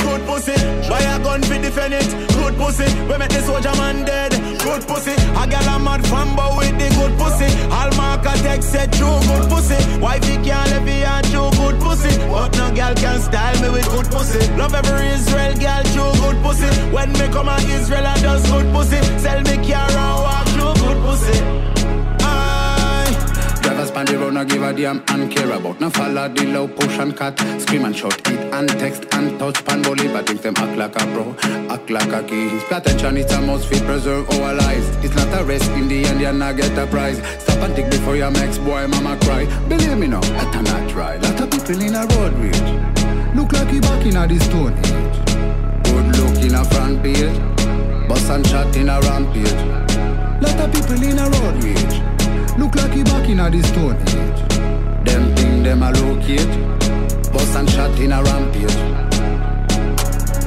pussy. Buy a gun fi defend it, good pussy. We make the soldier man dead, good pussy. A gal a mad fanboy with the good pussy. All marker text said true, good pussy. Wifey can't live here, true, good pussy. But no gal can style me with good pussy. Love every Israel gal, true, good pussy. When me come a Israel, I does good pussy. Sell me car and walk, true, good pussy. Span the road, no give a damn and care about. No follow the low push and cut, scream and shout, eat and text and touch pan bully, but think them act like a bro, act like a king. Pay attention, it's a must fit preserve our lives. It's not a race in the end, you're not get a prize. Stop and think before your next boy, mama cry. Believe me now, I cannot try. Lot of people in a road rage. Look like he back in a the stone age. Good look in a front page, bus and shot in a rampage. Lot of people in a road rage. Look like he back in a the stone age. Them thing them a locate. Bus and shot in a rampage.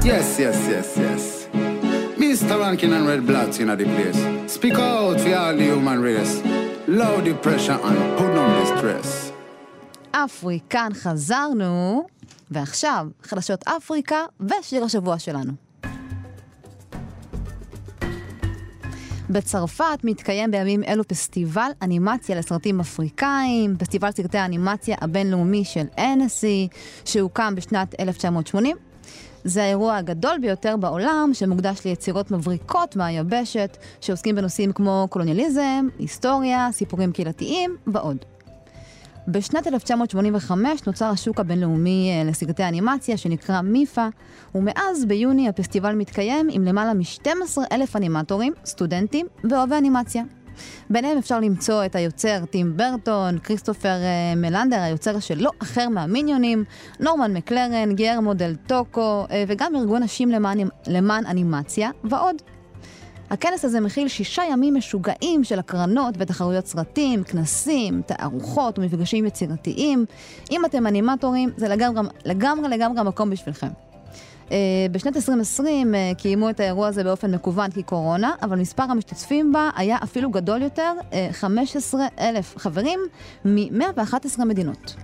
Yes, yes, yes, yes. Mr. Rankin and Red Bloods in a the place. Speak out for all the human race. Loud the pressure and put on the stress. אפריקן חזרנו, ועכשיו חדשות אפריקה ושיר השבוע שלנו. בצרפת מתקיים בימים אלו פסטיבל אנימציה לסרטים אפריקאים, פסטיבל סרטי האנימציה הבינלאומי של NSC, שהוקם בשנת 1980. זה האירוע הגדול ביותר בעולם, שמוקדש ליצירות מבריקות מהיבשת, שעוסקים בנושאים כמו קולוניאליזם, היסטוריה, סיפורים קהילתיים ועוד. בשנת 1985 נוצר השוק הבינלאומי אה, לסרטי אנימציה שנקרא מיפה, ומאז ביוני הפסטיבל מתקיים עם למעלה מ-12 אלף אנימטורים, סטודנטים ואוהבי אנימציה. ביניהם אפשר למצוא את היוצר טים ברטון, כריסטופר אה, מלנדר, היוצר של לא אחר מהמיניונים, נורמן מקלרן, גיירמו דל טוקו, אה, וגם ארגון נשים למען, למען אנימציה, ועוד. הכנס הזה מכיל שישה ימים משוגעים של הקרנות ותחרויות סרטים, כנסים, תערוכות ומפגשים יצירתיים. אם אתם אנימטורים, זה לגמרי לגמרי לגמרי המקום בשבילכם. Uh, בשנת 2020 uh, קיימו את האירוע הזה באופן מקוון כי קורונה, אבל מספר המשתתפים בה היה אפילו גדול יותר, uh, 15 אלף חברים מ-111 מדינות.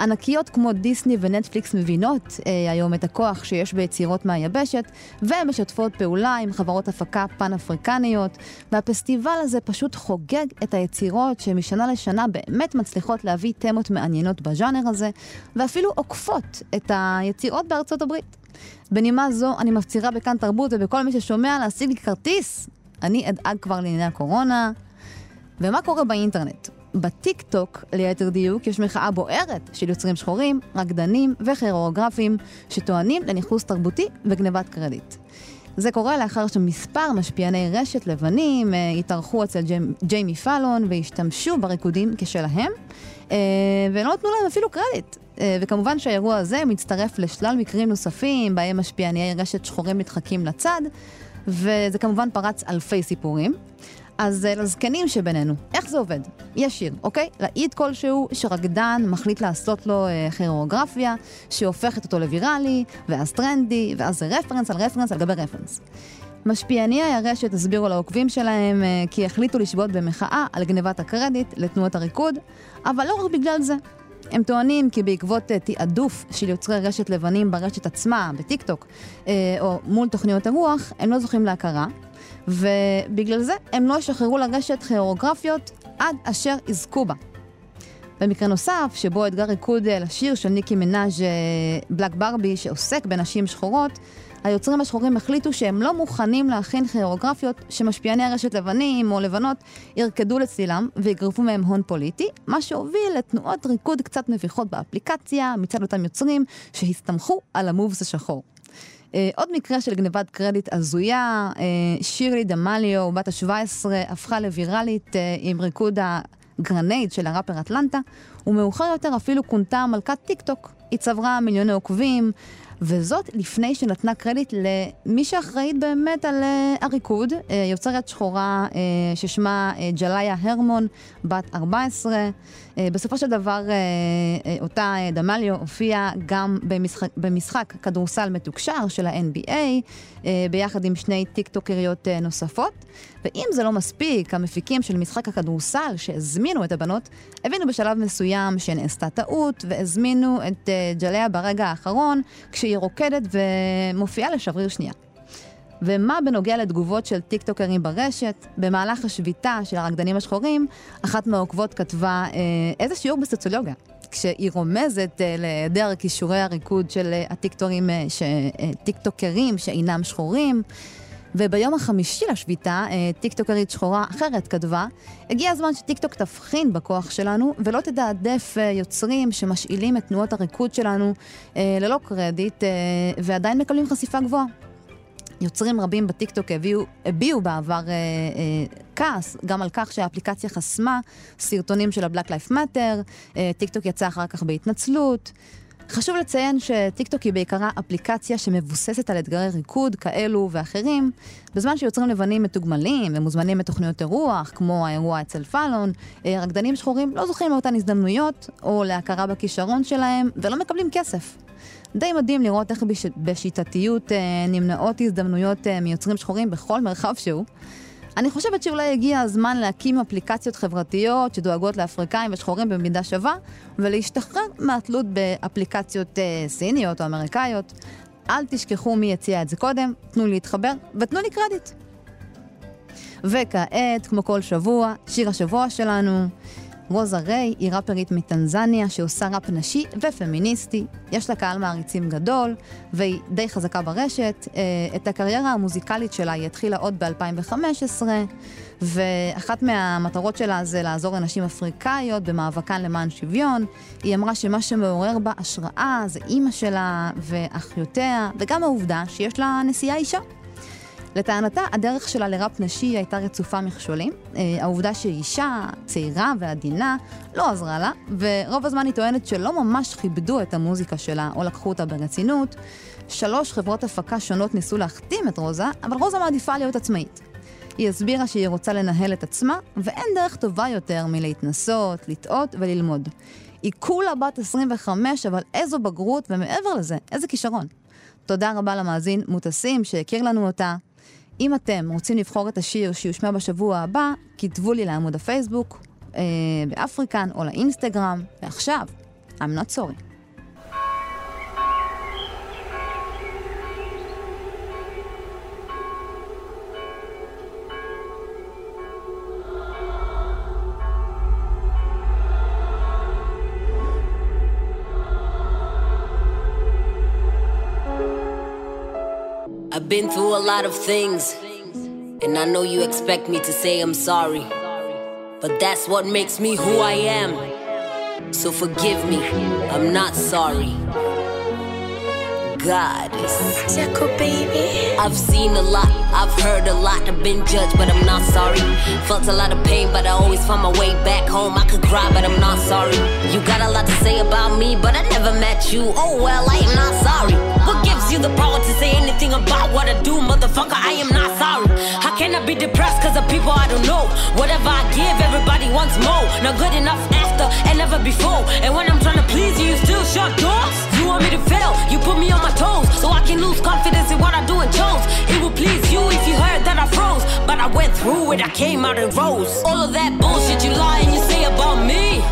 ענקיות כמו דיסני ונטפליקס מבינות אה, היום את הכוח שיש ביצירות מהיבשת, והן משתפות פעולה עם חברות הפקה פן-אפריקניות, והפסטיבל הזה פשוט חוגג את היצירות שמשנה לשנה באמת מצליחות להביא תמות מעניינות בז'אנר הזה, ואפילו עוקפות את היצירות בארצות הברית. בנימה זו אני מפצירה בכאן תרבות ובכל מי ששומע להשיג לי כרטיס. אני אדאג כבר לענייני הקורונה. ומה קורה באינטרנט? בטיק טוק, ליתר דיוק, יש מחאה בוערת של יוצרים שחורים, רקדנים וכוריאוגרפים שטוענים לניכוס תרבותי וגנבת קרדיט. זה קורה לאחר שמספר משפיעני רשת לבנים אה, התארחו אצל ג'יימ, ג'יימי פאלון והשתמשו בריקודים כשלהם, אה, ולא נתנו להם אפילו קרדיט. אה, וכמובן שהאירוע הזה מצטרף לשלל מקרים נוספים, בהם משפיעני רשת שחורים נדחקים לצד, וזה כמובן פרץ אלפי סיפורים. אז אה, לזקנים שבינינו, איך זה עובד? יש שיר, אוקיי? להיט כלשהו שרקדן מחליט לעשות לו אה, כוריאוגרפיה, שהופכת אותו לוויראלי, ואז טרנדי, ואז זה רפרנס על רפרנס על גבי רפרנס. משפיעני הרשת הסבירו לעוקבים שלהם אה, כי החליטו לשבות במחאה על גנבת הקרדיט לתנועות הריקוד, אבל לא רק בגלל זה. הם טוענים כי בעקבות אה, תעדוף של יוצרי רשת לבנים ברשת עצמה, בטיקטוק, אה, או מול תוכניות הרוח, הם לא זוכים להכרה, ובגלל זה הם לא ישחררו לרשת כירוגרפיות עד אשר יזכו בה. במקרה נוסף, שבו אתגר ריקוד אה, לשיר של ניקי מנאז' בלק ברבי, שעוסק בנשים שחורות, היוצרים השחורים החליטו שהם לא מוכנים להכין כירוגרפיות שמשפיעני הרשת לבנים או לבנות ירקדו לצילם ויגרפו מהם הון פוליטי, מה שהוביל לתנועות ריקוד קצת מביכות באפליקציה מצד אותם יוצרים שהסתמכו על המובס השחור. אה, עוד מקרה של גנבת קרדיט הזויה, אה, צ'רלי דמליו, בת ה-17, הפכה לוויראלית אה, עם ריקוד ה Renegade של הראפר מאטלנטה, ומאוחר יותר אפילו כונתה מלכת טיק טוק. היא צברה מיליוני עוקבים, וזאת לפני שנתנה קרדיט למי שאחראית באמת על uh, הריקוד, uh, יוצרת שחורה uh, ששמה ג'לאיה הרמון, בת 14. Uh, בסופו של דבר, uh, uh, אותה דמליו הופיעה גם במשחק, במשחק כדורסל מתוקשר של ה-NBA, ביחד עם שני טיקטוקריות נוספות. ואם זה לא מספיק, המפיקים של משחק הכדורסל שהזמינו את הבנות, הבינו בשלב מסוים שנעשתה טעות, והזמינו את ג'ליה ברגע האחרון, כשהיא רוקדת ומופיעה לשבריר שנייה. ומה בנוגע לתגובות של טיקטוקרים ברשת? במהלך השביתה של הרקדנים השחורים, אחת מהעוקבות כתבה אה, איזה שיעור בסוציולוגיה. כשהיא רומזת אה, להיעדר כישורי הריקוד של אה, הטיקטורים, אה, ש, טיקטוקרים שאינם שחורים. וביום החמישי לשביתה, טיקטוקרית שחורה אחרת כתבה, הגיע הזמן שטיקטוק תבחין בכוח שלנו ולא תדעדף יוצרים שמשאילים את תנועות הריקוד שלנו ללא קרדיט ועדיין מקבלים חשיפה גבוהה. יוצרים רבים בטיקטוק הביעו, הביעו בעבר אה, אה, כעס גם על כך שהאפליקציה חסמה סרטונים של ה-Black Life Matter, אה, טיקטוק יצא אחר כך בהתנצלות. חשוב לציין שטיקטוק היא בעיקרה אפליקציה שמבוססת על אתגרי ריקוד כאלו ואחרים, בזמן שיוצרים לבנים מתוגמלים ומוזמנים לתוכניות אירוח, כמו האירוע אצל פאלון, אה, רקדנים שחורים לא זוכים לאותן הזדמנויות או להכרה בכישרון שלהם ולא מקבלים כסף. די מדהים לראות איך בש... בשיטתיות אה, נמנעות הזדמנויות אה, מיוצרים שחורים בכל מרחב שהוא. אני חושבת שאולי הגיע הזמן להקים אפליקציות חברתיות שדואגות לאפריקאים ושחורים במידה שווה, ולהשתחרר מהתלות באפליקציות אה, סיניות או אמריקאיות. אל תשכחו מי הציע את זה קודם, תנו לי להתחבר ותנו לי קרדיט. וכעת, כמו כל שבוע, שיר השבוע שלנו. רוזה ריי היא ראפרית מטנזניה שעושה ראפ נשי ופמיניסטי. יש לה קהל מעריצים גדול, והיא די חזקה ברשת. אה, את הקריירה המוזיקלית שלה היא התחילה עוד ב-2015, ואחת מהמטרות שלה זה לעזור לנשים אפריקאיות במאבקן למען שוויון. היא אמרה שמה שמעורר בה השראה זה אימא שלה ואחיותיה, וגם העובדה שיש לה נשיאה אישה. לטענתה, הדרך שלה לראפ נשי הייתה רצופה מכשולים. אה, העובדה שהיא אישה, צעירה ועדינה, לא עזרה לה, ורוב הזמן היא טוענת שלא ממש כיבדו את המוזיקה שלה או לקחו אותה ברצינות. שלוש חברות הפקה שונות ניסו להחתים את רוזה, אבל רוזה מעדיפה להיות עצמאית. היא הסבירה שהיא רוצה לנהל את עצמה, ואין דרך טובה יותר מלהתנסות, לטעות וללמוד. היא כולה בת 25, אבל איזו בגרות, ומעבר לזה, איזה כישרון. תודה רבה למאזין מוטסים שהכיר לנו אותה. אם אתם רוצים לבחור את השיר שיושמע בשבוע הבא, כתבו לי לעמוד הפייסבוק, אה, באפריקן או לאינסטגרם, ועכשיו, I'm not sorry. Been through a lot of things, and I know you expect me to say I'm sorry. But that's what makes me who I am. So forgive me, I'm not sorry. goddess. Jaco, baby. I've seen a lot, I've heard a lot, I've been judged, but I'm not sorry. Felt a lot of pain, but I always found my way back home. I could cry, but I'm not sorry. You got a lot to say about me, but I never met you. Oh well, I am not sorry. What gives you the power to say anything about what I do, motherfucker? I am not sorry. How can I be depressed cause of people I don't know? Whatever I give, everybody wants more. Not good enough after and never before. And when I'm trying to please you, you still shut doors. You want me to fail, you put me on my toes. So I can lose confidence in what I do and chose. It will please you if you heard that I froze. But I went through it, I came out and rose. All of that bullshit you lie and you say about me.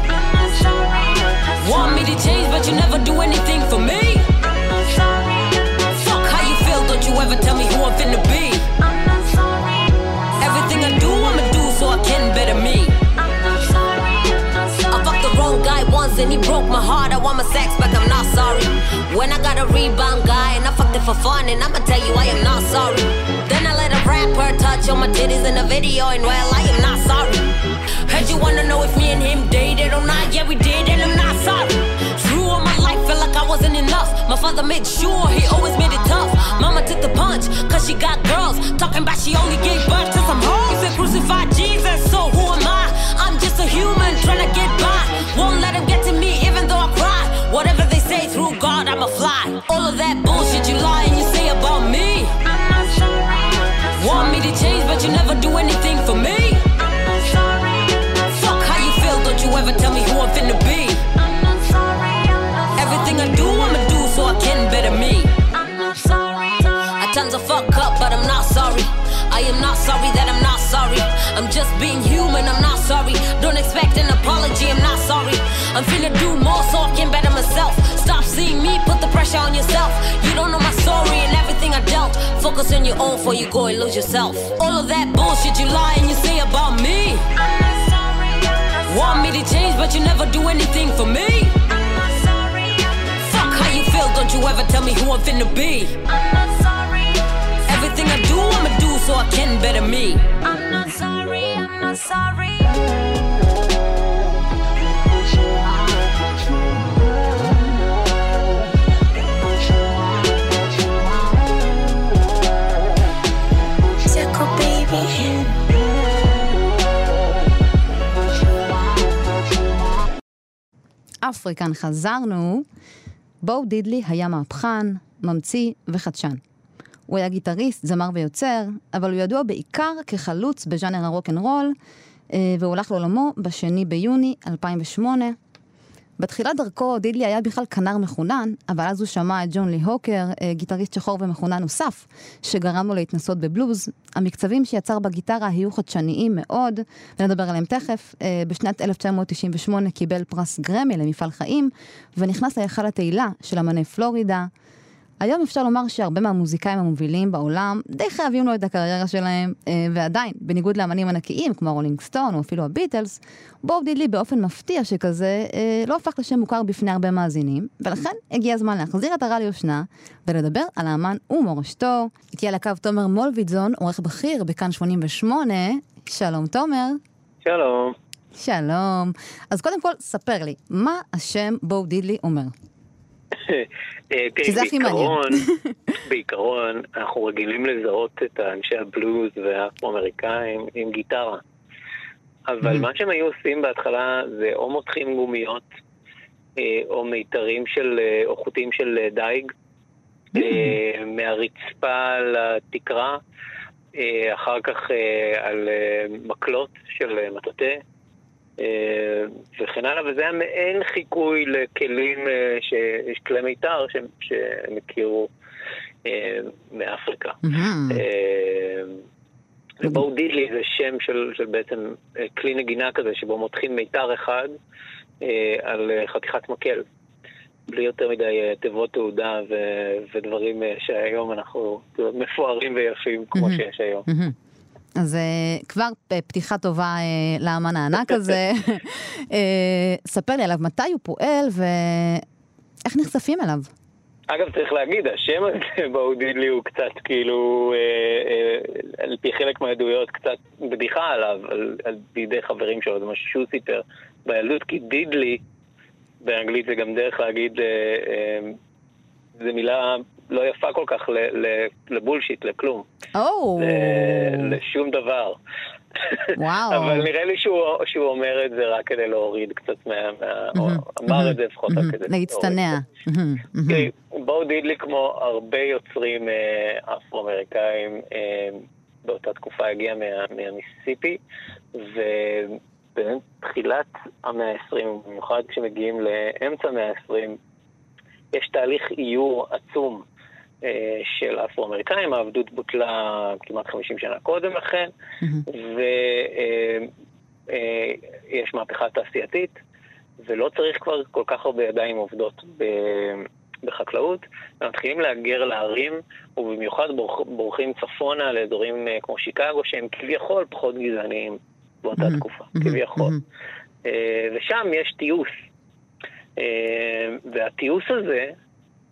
Want me to change, but you never do anything for me. Ever tell me who I'm finna be. I'm not sorry. Everything I do, I'ma do so I can better me. I fucked the wrong guy once and he broke my heart. I want my sex back, I'm not sorry. When I got a rebound guy and I fucked it for fun, and I'ma tell you I am not sorry. Then I let a rapper touch on my titties in a video, and well, I am not sorry. Heard you wanna know if me and him dated or not? Yeah, we did, and I'm not sorry. Through all my life, felt like I wasn't enough. My father made sure he always she only gave I'm finna do more so I can better myself. Stop seeing me, put the pressure on yourself. You don't know my story and everything I dealt. Focus on your own before you go and lose yourself. All of that bullshit you lie and you say about me. Want me to change, but you never do anything for me. Fuck how you feel, don't you ever tell me who I'm finna be. Everything I do, I'ma do so I can better me. I'm not sorry, I'm not sorry. אפריקן חזרנו, בו דידלי היה מהפכן, ממציא וחדשן. הוא היה גיטריסט, זמר ויוצר, אבל הוא ידוע בעיקר כחלוץ בז'אנר הרוקנרול, אה, והוא הלך לעולמו בשני ביוני 2008. בתחילת דרכו דידלי היה בכלל כנר מחונן, אבל אז הוא שמע את ג'ון לי הוקר, אה, גיטריסט שחור ומחונן נוסף, שגרם לו להתנסות בבלוז. המקצבים שיצר בגיטרה היו חדשניים מאוד, ונדבר עליהם תכף. אה, בשנת 1998 קיבל פרס גרמי למפעל חיים, ונכנס להיכל התהילה של אמני פלורידה. היום אפשר לומר שהרבה מהמוזיקאים המובילים בעולם די חייבים לו את הקריירה שלהם, אה, ועדיין, בניגוד לאמנים ענקיים כמו ה Rolling Stones או אפילו הביטלס, בו דידלי באופן מפתיע שכזה אה, לא הפך לשם מוכר בפני הרבה מאזינים, ולכן הגיע הזמן להחזיר את העטרה ליושנה ולדבר על האמן ומורשתו. איתי על הקו תומר מולוידזון, עורך בכיר בכאן 88. שלום תומר. שלום. שלום. אז קודם כל, ספר לי, מה השם בוב דידלי אומר? אה, שזה הכי מעניין. בעיקרון, אנחנו רגילים לזהות את אנשי הבלוז והאפרו-אמריקאים עם גיטרה. אבל Mhm. מה שהם היו עושים בהתחלה זה או מותחים גומיות, אה, או מיתרים של, אה, או חוטים של דייג, אה, מהרצפה לתקרה, אחר כך על מקלות של מטאטא. אה, וכן הלאה, וזה היה מעין חיקוי לכלים, אה, שיש כלי מיתר שהם- שהם הכירו אה, מאפריקה. ובואו דידלי זה שם של, של בעצם כלי נגינה כזה, שבו מותחים מיתר אחד על חתיכת מקל. בלי יותר מדי תיבות תעודה ו- ודברים שהיום אנחנו מפוארים ויפים כמו. שיש היום. אז uh, כבר פתיחה טובה uh, לאמן הענק הזה. uh, ספר לי עליו מתי הוא פועל ואיך נחשפים אליו. אגב, צריך להגיד, השם הזה באו דידלי הוא קצת כאילו, אה, אה, על פי חלק מהעדויות, קצת בדיחה עליו, על, על בידי חברים שלו, זה משהו שהוא סיפר בילדות, כי דידלי, באנגלית זה גם דרך להגיד אה, אה, זו מילה לא יפה כל כך לבולשיט, לכלום. ל- לשום דבר. וואו. אבל נראה לי שהוא, שהוא אומר את זה רק כדי להוריד קצת מה... מה או אמר את זה לפחות רק כדי. להצטנע. בואו דידלי כמו הרבה יוצרים אה, אפרו-אמריקאים אה, באותה תקופה הגיע מה, מהמיסיסיפי, ובאמת תחילת המאה ה-20, במיוחד כשמגיעים לאמצע המאה ה-20, יש תהליך איור עצום של אפרו-אמריקאים, העבדות בוטלה כמעט 50 שנה קודם לכן, ויש מהפכה תעשייתית, ולא צריך כבר כל כך הרבה ידיים עובדות בחקלאות, ומתחילים להגר לערים, ובמיוחד בורח, בורחים צפונה לאזורים אה, כמו שיקגו, שהם כביכול פחות גזעניים באותה תקופה, כביכול. אה, ושם יש תיעוש. אה, והתיעוש הזה,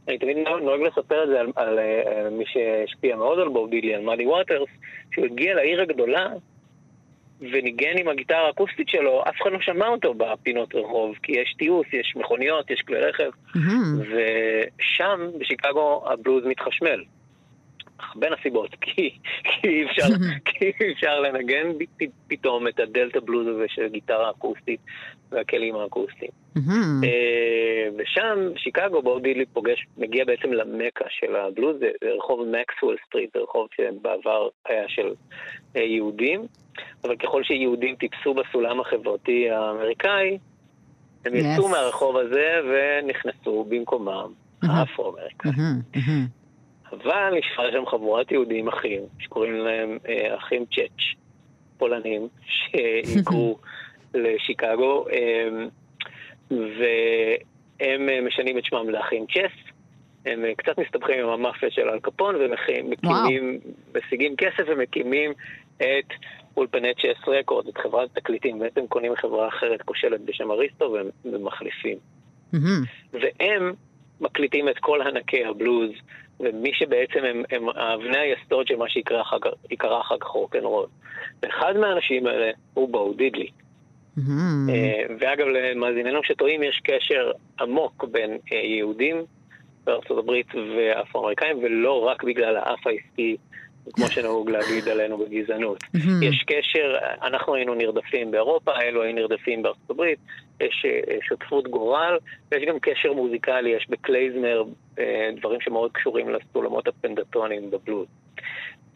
אני תמיד נוהג לספר את זה על, על, אה, מי שהשפיע מאוד על בוב דילי, על מאדי ווטרס, שהוא הגיע לעיר הגדולה וניגן עם הגיטרה האקוסטית שלו, אף אחד לא שמע אותו בפינות רחוב, כי יש תיעוש, יש מכוניות, יש כלי רכב, ושם, בשיקגו, הבלוז מתחשמל. בין הסיבות, כי, כי, אי אפשר, כי אי אפשר לנגן פתאום את הדלתא בלוז הזה של גיטרה אקוסטית והכלים האקוסטיים. אה, ושם, בשיקגו, בו דידלי פוגש, מגיע בעצם למכה של הבלוז, זה זה רחוב מקסוול סטריט, זה רחוב שבעבר היה של אה, יהודים, אבל ככל שיהודים טיפסו בסולם החברתי האמריקאי, הם יצאו Yes. מהרחוב הזה ונכנסו במקומם האפרו-אמריקאים. אבל נשאר שם חבורת יהודים אחים, שקוראים להם אה, אחים צ'אץ', פולנים, שהיגרו לשיקגו, אה, והם אה, משנים את שמם לאחים צ'ס. הם קצת מסתבכים עם המאפיה של אל קפון ומקימים, משיגים כסף ומקימים את אולפני צ'ס רקורד, את חברת התקליטים. בעצם קונים מחברה אחרת כושלת בשם אריסטו ומחליפים. והם מקליטים את כל ענקי הבלוז, ומי שבעצם הם, הם אבני היסוד של מה שיקרא אחר כך- רוקנרול. ואחד מהאנשים האלה הוא בואו דידלי. אה, ואגב, למאזיננו שטועים, יש קשר עמוק בין אה, יהודים בארצות הברית ואפרו-אמריקאים, ולא רק בגלל האף העסקי, כמו שנהוג להגיד עלינו בגזענות. יש קשר, אנחנו היינו נרדפים באירופה, אלו היו נרדפים בארצות הברית, יש אה, שותפות גורל, ויש גם קשר מוזיקלי, יש בקלייזמר אה, דברים שמאוד קשורים לסולמות הפנדטונים בבלוז.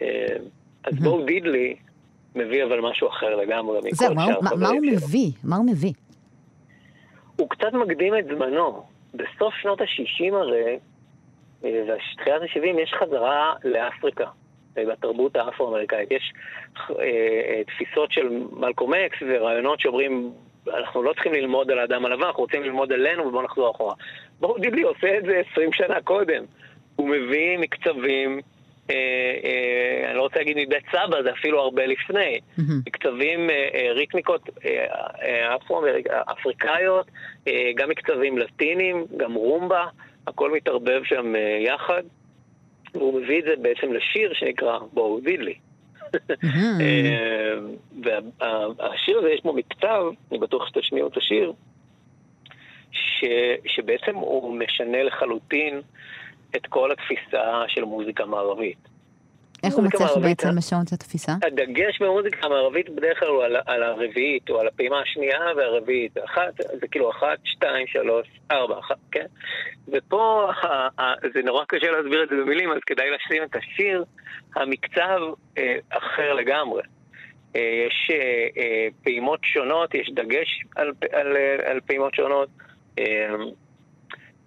אה, אז בואו דידלי מביא אבל משהו אחר לגמרי מכל שאר מה- מה הוא. מביא? מה הוא מביא? הוא קצת מקדים את זמנו. בסוף שנות ה-60 הרי, ותחילת ה-70, יש חזרה לאפריקה, בתרבות האפרו-אמריקאית. יש אה, אה, תפיסות של מלקום אקס ורעיונות שאומרים, אנחנו לא צריכים ללמוד על האדם הלבן, אנחנו רוצים ללמוד עלינו ובואו נחזור אחורה. בואו דיבלי עושה את זה 20 שנה קודם. הוא מביא מקצבים, אה, אה, אני לא רוצה להגיד מבית סבא, זה אפילו הרבה לפני. מקצבים, אה, אה, ריתמיקות אפריקאיות, אה, גם מקצבים לטינים, גם רומבה, הכל מתערבב שם אה, יחד. והוא מביא את זה בעצם לשיר שנקרא בואו דידלי. אה, והשיר הזה יש בו מקצב, אני בטוח שתשמיעו את השיר, ש, שבעצם הוא משנה לחלוטין את כל התפיסה של מוזיקה מערבית. איך הוא מצליח בעצם לשנות את התפיסה? הדגש במוזיקה המערבית בדרך כלל הוא על, על הרביעית, או על הפעימה השנייה והרביעית. אחת, זה כאילו אחת, שתיים, שלוש, ארבע, אחת, כן? ופה ה- ה- זה נורא קשה להסביר את זה במילים, אז כדאי לשים את השיר. המקצב אה, אחר לגמרי. אה, יש אה, אה, פעימות שונות, יש דגש על, על, אה, על פעימות שונות.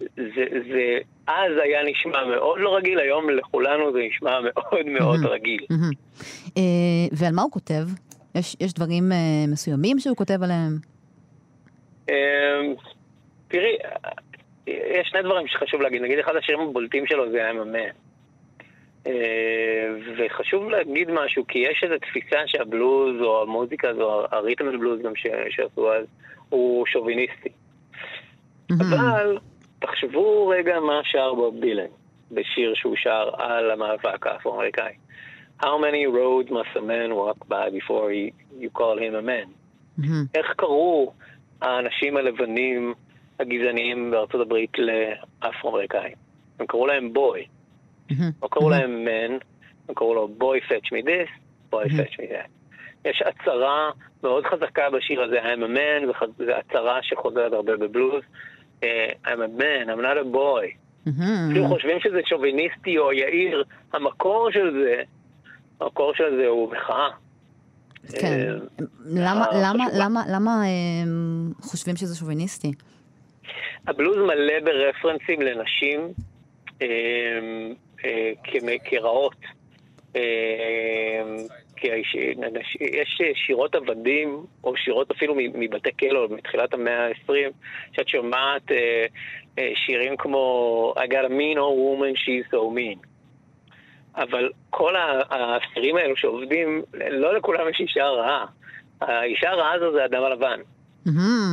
אה, זה, זה אז היה נשמע מאוד לא רגיל, היום לכולנו זה נשמע מאוד מאוד רגיל. אה, ועל מה הוא כותב? יש יש דברים אה, מסוימים שהוא כותב עליהם? אמ, תראי, יש שני דברים שחשוב להגיד. נגיד, אחד השירים הבולטים שלו זה man. אה, וחשוב להגיד משהו, כי יש איזו תפיסה שהבלוז או המוזיקה הזו, הריתם בלוז גם שעשו אז, הוא שוביניסטי. אבל תחשבו רגע מה שר בוב דילן בשיר שהוא שר על המאבק האפרו-אמריקאי. How many roads must a man walk by before he, you call him a man? איך קראו האנשים הלבנים הגזעניים בארצות הברית לאפרו-אמריקאים? הם קראו להם בוי. לא קראו להם מן, הם קראו לו בוי fetch me this, בוי fetch me that. יש הצהרה מאוד חזקה בשיר הזה, I'm a man, זו הצהרה שחוזרת הרבה בבלוז. אה, I'm a man, I'm not a boy. אפילו חושבים שזה שוביניסטי או יאיר, המקור של זה, המקור של זה הוא מחאה. כן. אה, למה, אה, חושבים שזה שוביניסטי? הבלוז מלא ברפרנסים לנשים כרעות. כי יש- שירות עבדים, או שירות אפילו מבתי כלא, מתחילת המאה ה-20, שאת שומעת אה, אה, שירים כמו I got a mean old woman, she's so mean. אבל כל האסירים האלו שעובדים, לא לכולם יש אישה רעה. האישה הרעה הזו זה האדם הלבן.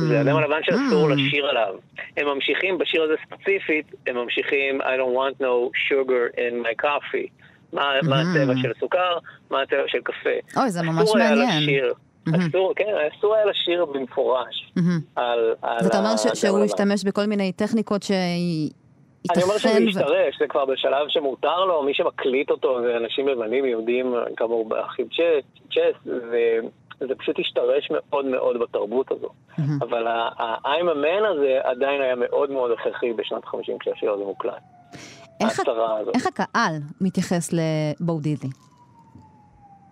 זה האדם הלבן שאסור לשיר עליו. הם ממשיכים, בשיר הזה ספציפית, הם ממשיכים I don't want no sugar in my coffee. מה, מה הצבע של סוכר, מה הצבע של קפה. אוי, זה ממש מעניין. לשיר, אסור, כן, אסור היה לשיר במפורש על, על אז אתה אומר ש- האדם שהוא. השתמש בכל מיני טכניקות שהיא... אני אומר שזה משתרש, זה כבר בשלב שמותר לו, מי שמקליט אותו זה אנשים לבנים, יהודים, כאמור, באחים צ'ס, וזה פשוט השתרש מאוד מאוד בתרבות הזו. אבל ה- ה- I'm a man הזה עדיין היה מאוד מאוד הכרחי בשנת 50 כשהשיר הזה מוקלט. איך, הזאת. איך הקהל מתייחס לבואו דידלי?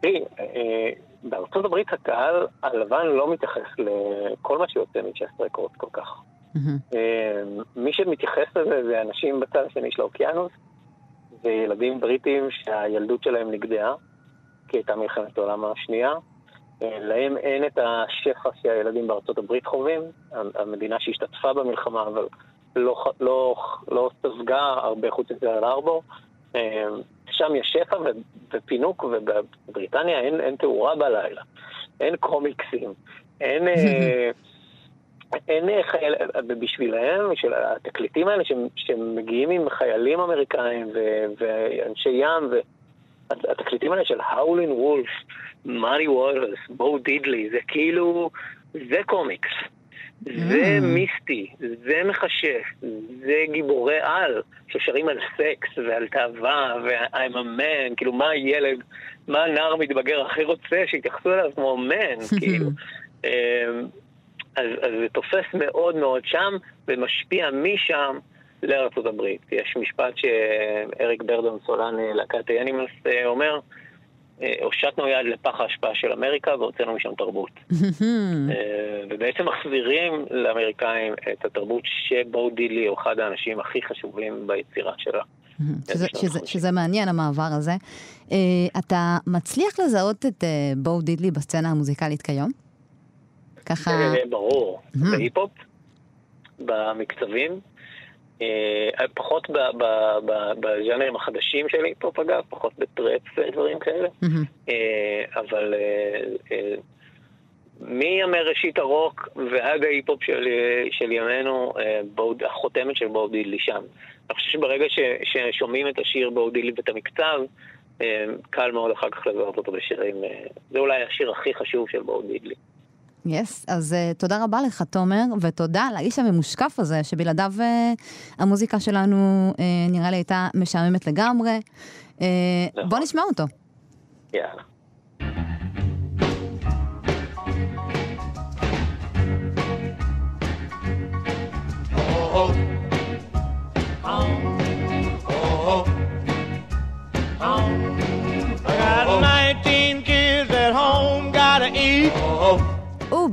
תראי, אה, בארצות הברית הקהל הלבן לא מתייחס לכל מה שיוצא מצ'סט רקורד כל כך. אה, מי שמתייחס לזה זה אנשים בצד השני של האוקיינוס, זה ילדים בריטים שהילדות שלהם נגדעה, כי הייתה מלחמת העולם השנייה. אה, להם אין את השפע שהילדים בארצות הברית חווים, המדינה שהשתתפה במלחמה, אבל לא, לא, לא ספגה הרבה חוץ מפרל ארבור. אה, שם יש שפע ו- ופינוק, ובבריטניה אין, אין תאורה בלילה, אין קומיקסים, אין... אה, אין אה, חייל... בשבילהם, של התקליטים האלה שמגיעים עם חיילים אמריקאים ו... ואנשי ים, והתקליטים האלה של האולין וולף, מארי וולרס, בואו דידלי, זה כאילו, זה קומיקס. זה מיסטי, זה מכשף, זה גיבורי על ששרים על סקס ועל תאווה ו-I'm a man, כאילו מה הילד, מה הנער מתבגר הכי רוצה שיתייחסו אליו כמו man, כאילו. אמ, אז, אז זה תופס מאוד מאוד שם ומשפיע משם לארצות הברית. יש משפט שאריק ברדון סולן אה, להקת האנימלס אה, אומר, הושטנו יד לפח ההשפעה של אמריקה והוצאנו משם תרבות. אה, ובעצם מחזירים לאמריקאים את התרבות שבו דידלי הוא אחד האנשים הכי חשובים ביצירה שלה. שזה, שזה, שזה מעניין המעבר הזה. אה, אתה מצליח לזהות את אה, בו דידלי בסצנה המוזיקלית כיום? ככה... אה, ברור, בהיפ-הופ, במקצבים, אה, פחות ב- ב- בז'אנרים החדשים של היפ-הופ אגב, פחות בטראפ ודברים כאלה, אה, אבל אה, אה, מראשית הרוק ועד ההיפ-הופ של, של ימינו, אה, בואו- החותמת של בואו דידלי שם. אני חושב שברגע ש, ששומעים את השיר בואו דידלי ואת המקצב, אה, קל מאוד אחר כך לזהות אותו בשירים. אה, זה אולי השיר הכי חשוב של בואו יס, אז uh, תודה רבה לך, תומר, ותודה לאיש הממושקף הזה, שבלעדיו uh, המוזיקה שלנו uh, נראה לי הייתה משעממת לגמרי. Uh, בוא נשמע אותו. יאללה.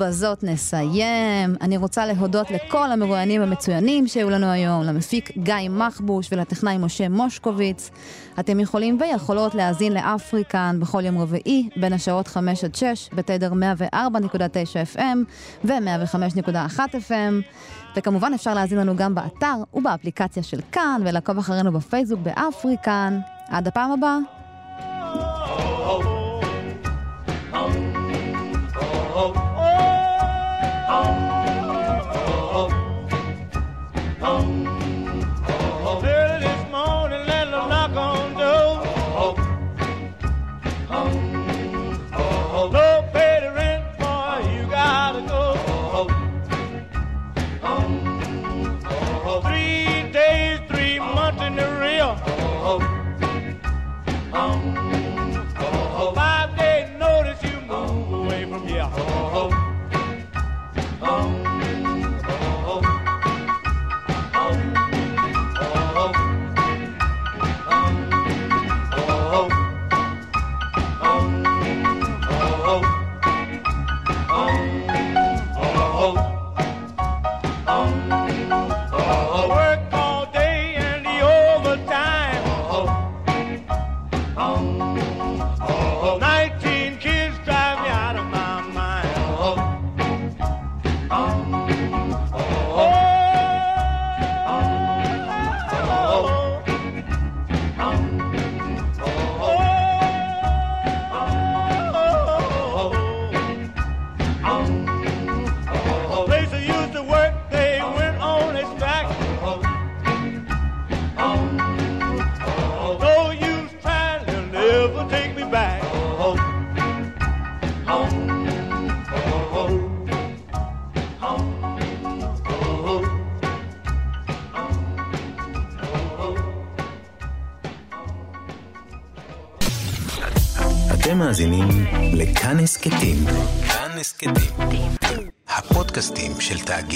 ובזאת נסיים. אני רוצה להודות לכל המרואיינים המצוינים שהיו לנו היום, למפיק גיא מחבוש ולטכנאי משה מושקוביץ. אתם יכולים ויכולות להאזין לאפריקן בכל יום רביעי, בין השעות 5 עד 6, בתדר 104.9 FM ו-105.1 FM. וכמובן אפשר להאזין לנו גם באתר ובאפליקציה של כאן, ולעקוב אחרינו בפייסבוק באפריקן. עד הפעם הבאה. Early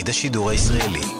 כאן הסכתים. הפודקאסטים של תאגיד השידור הישראלי.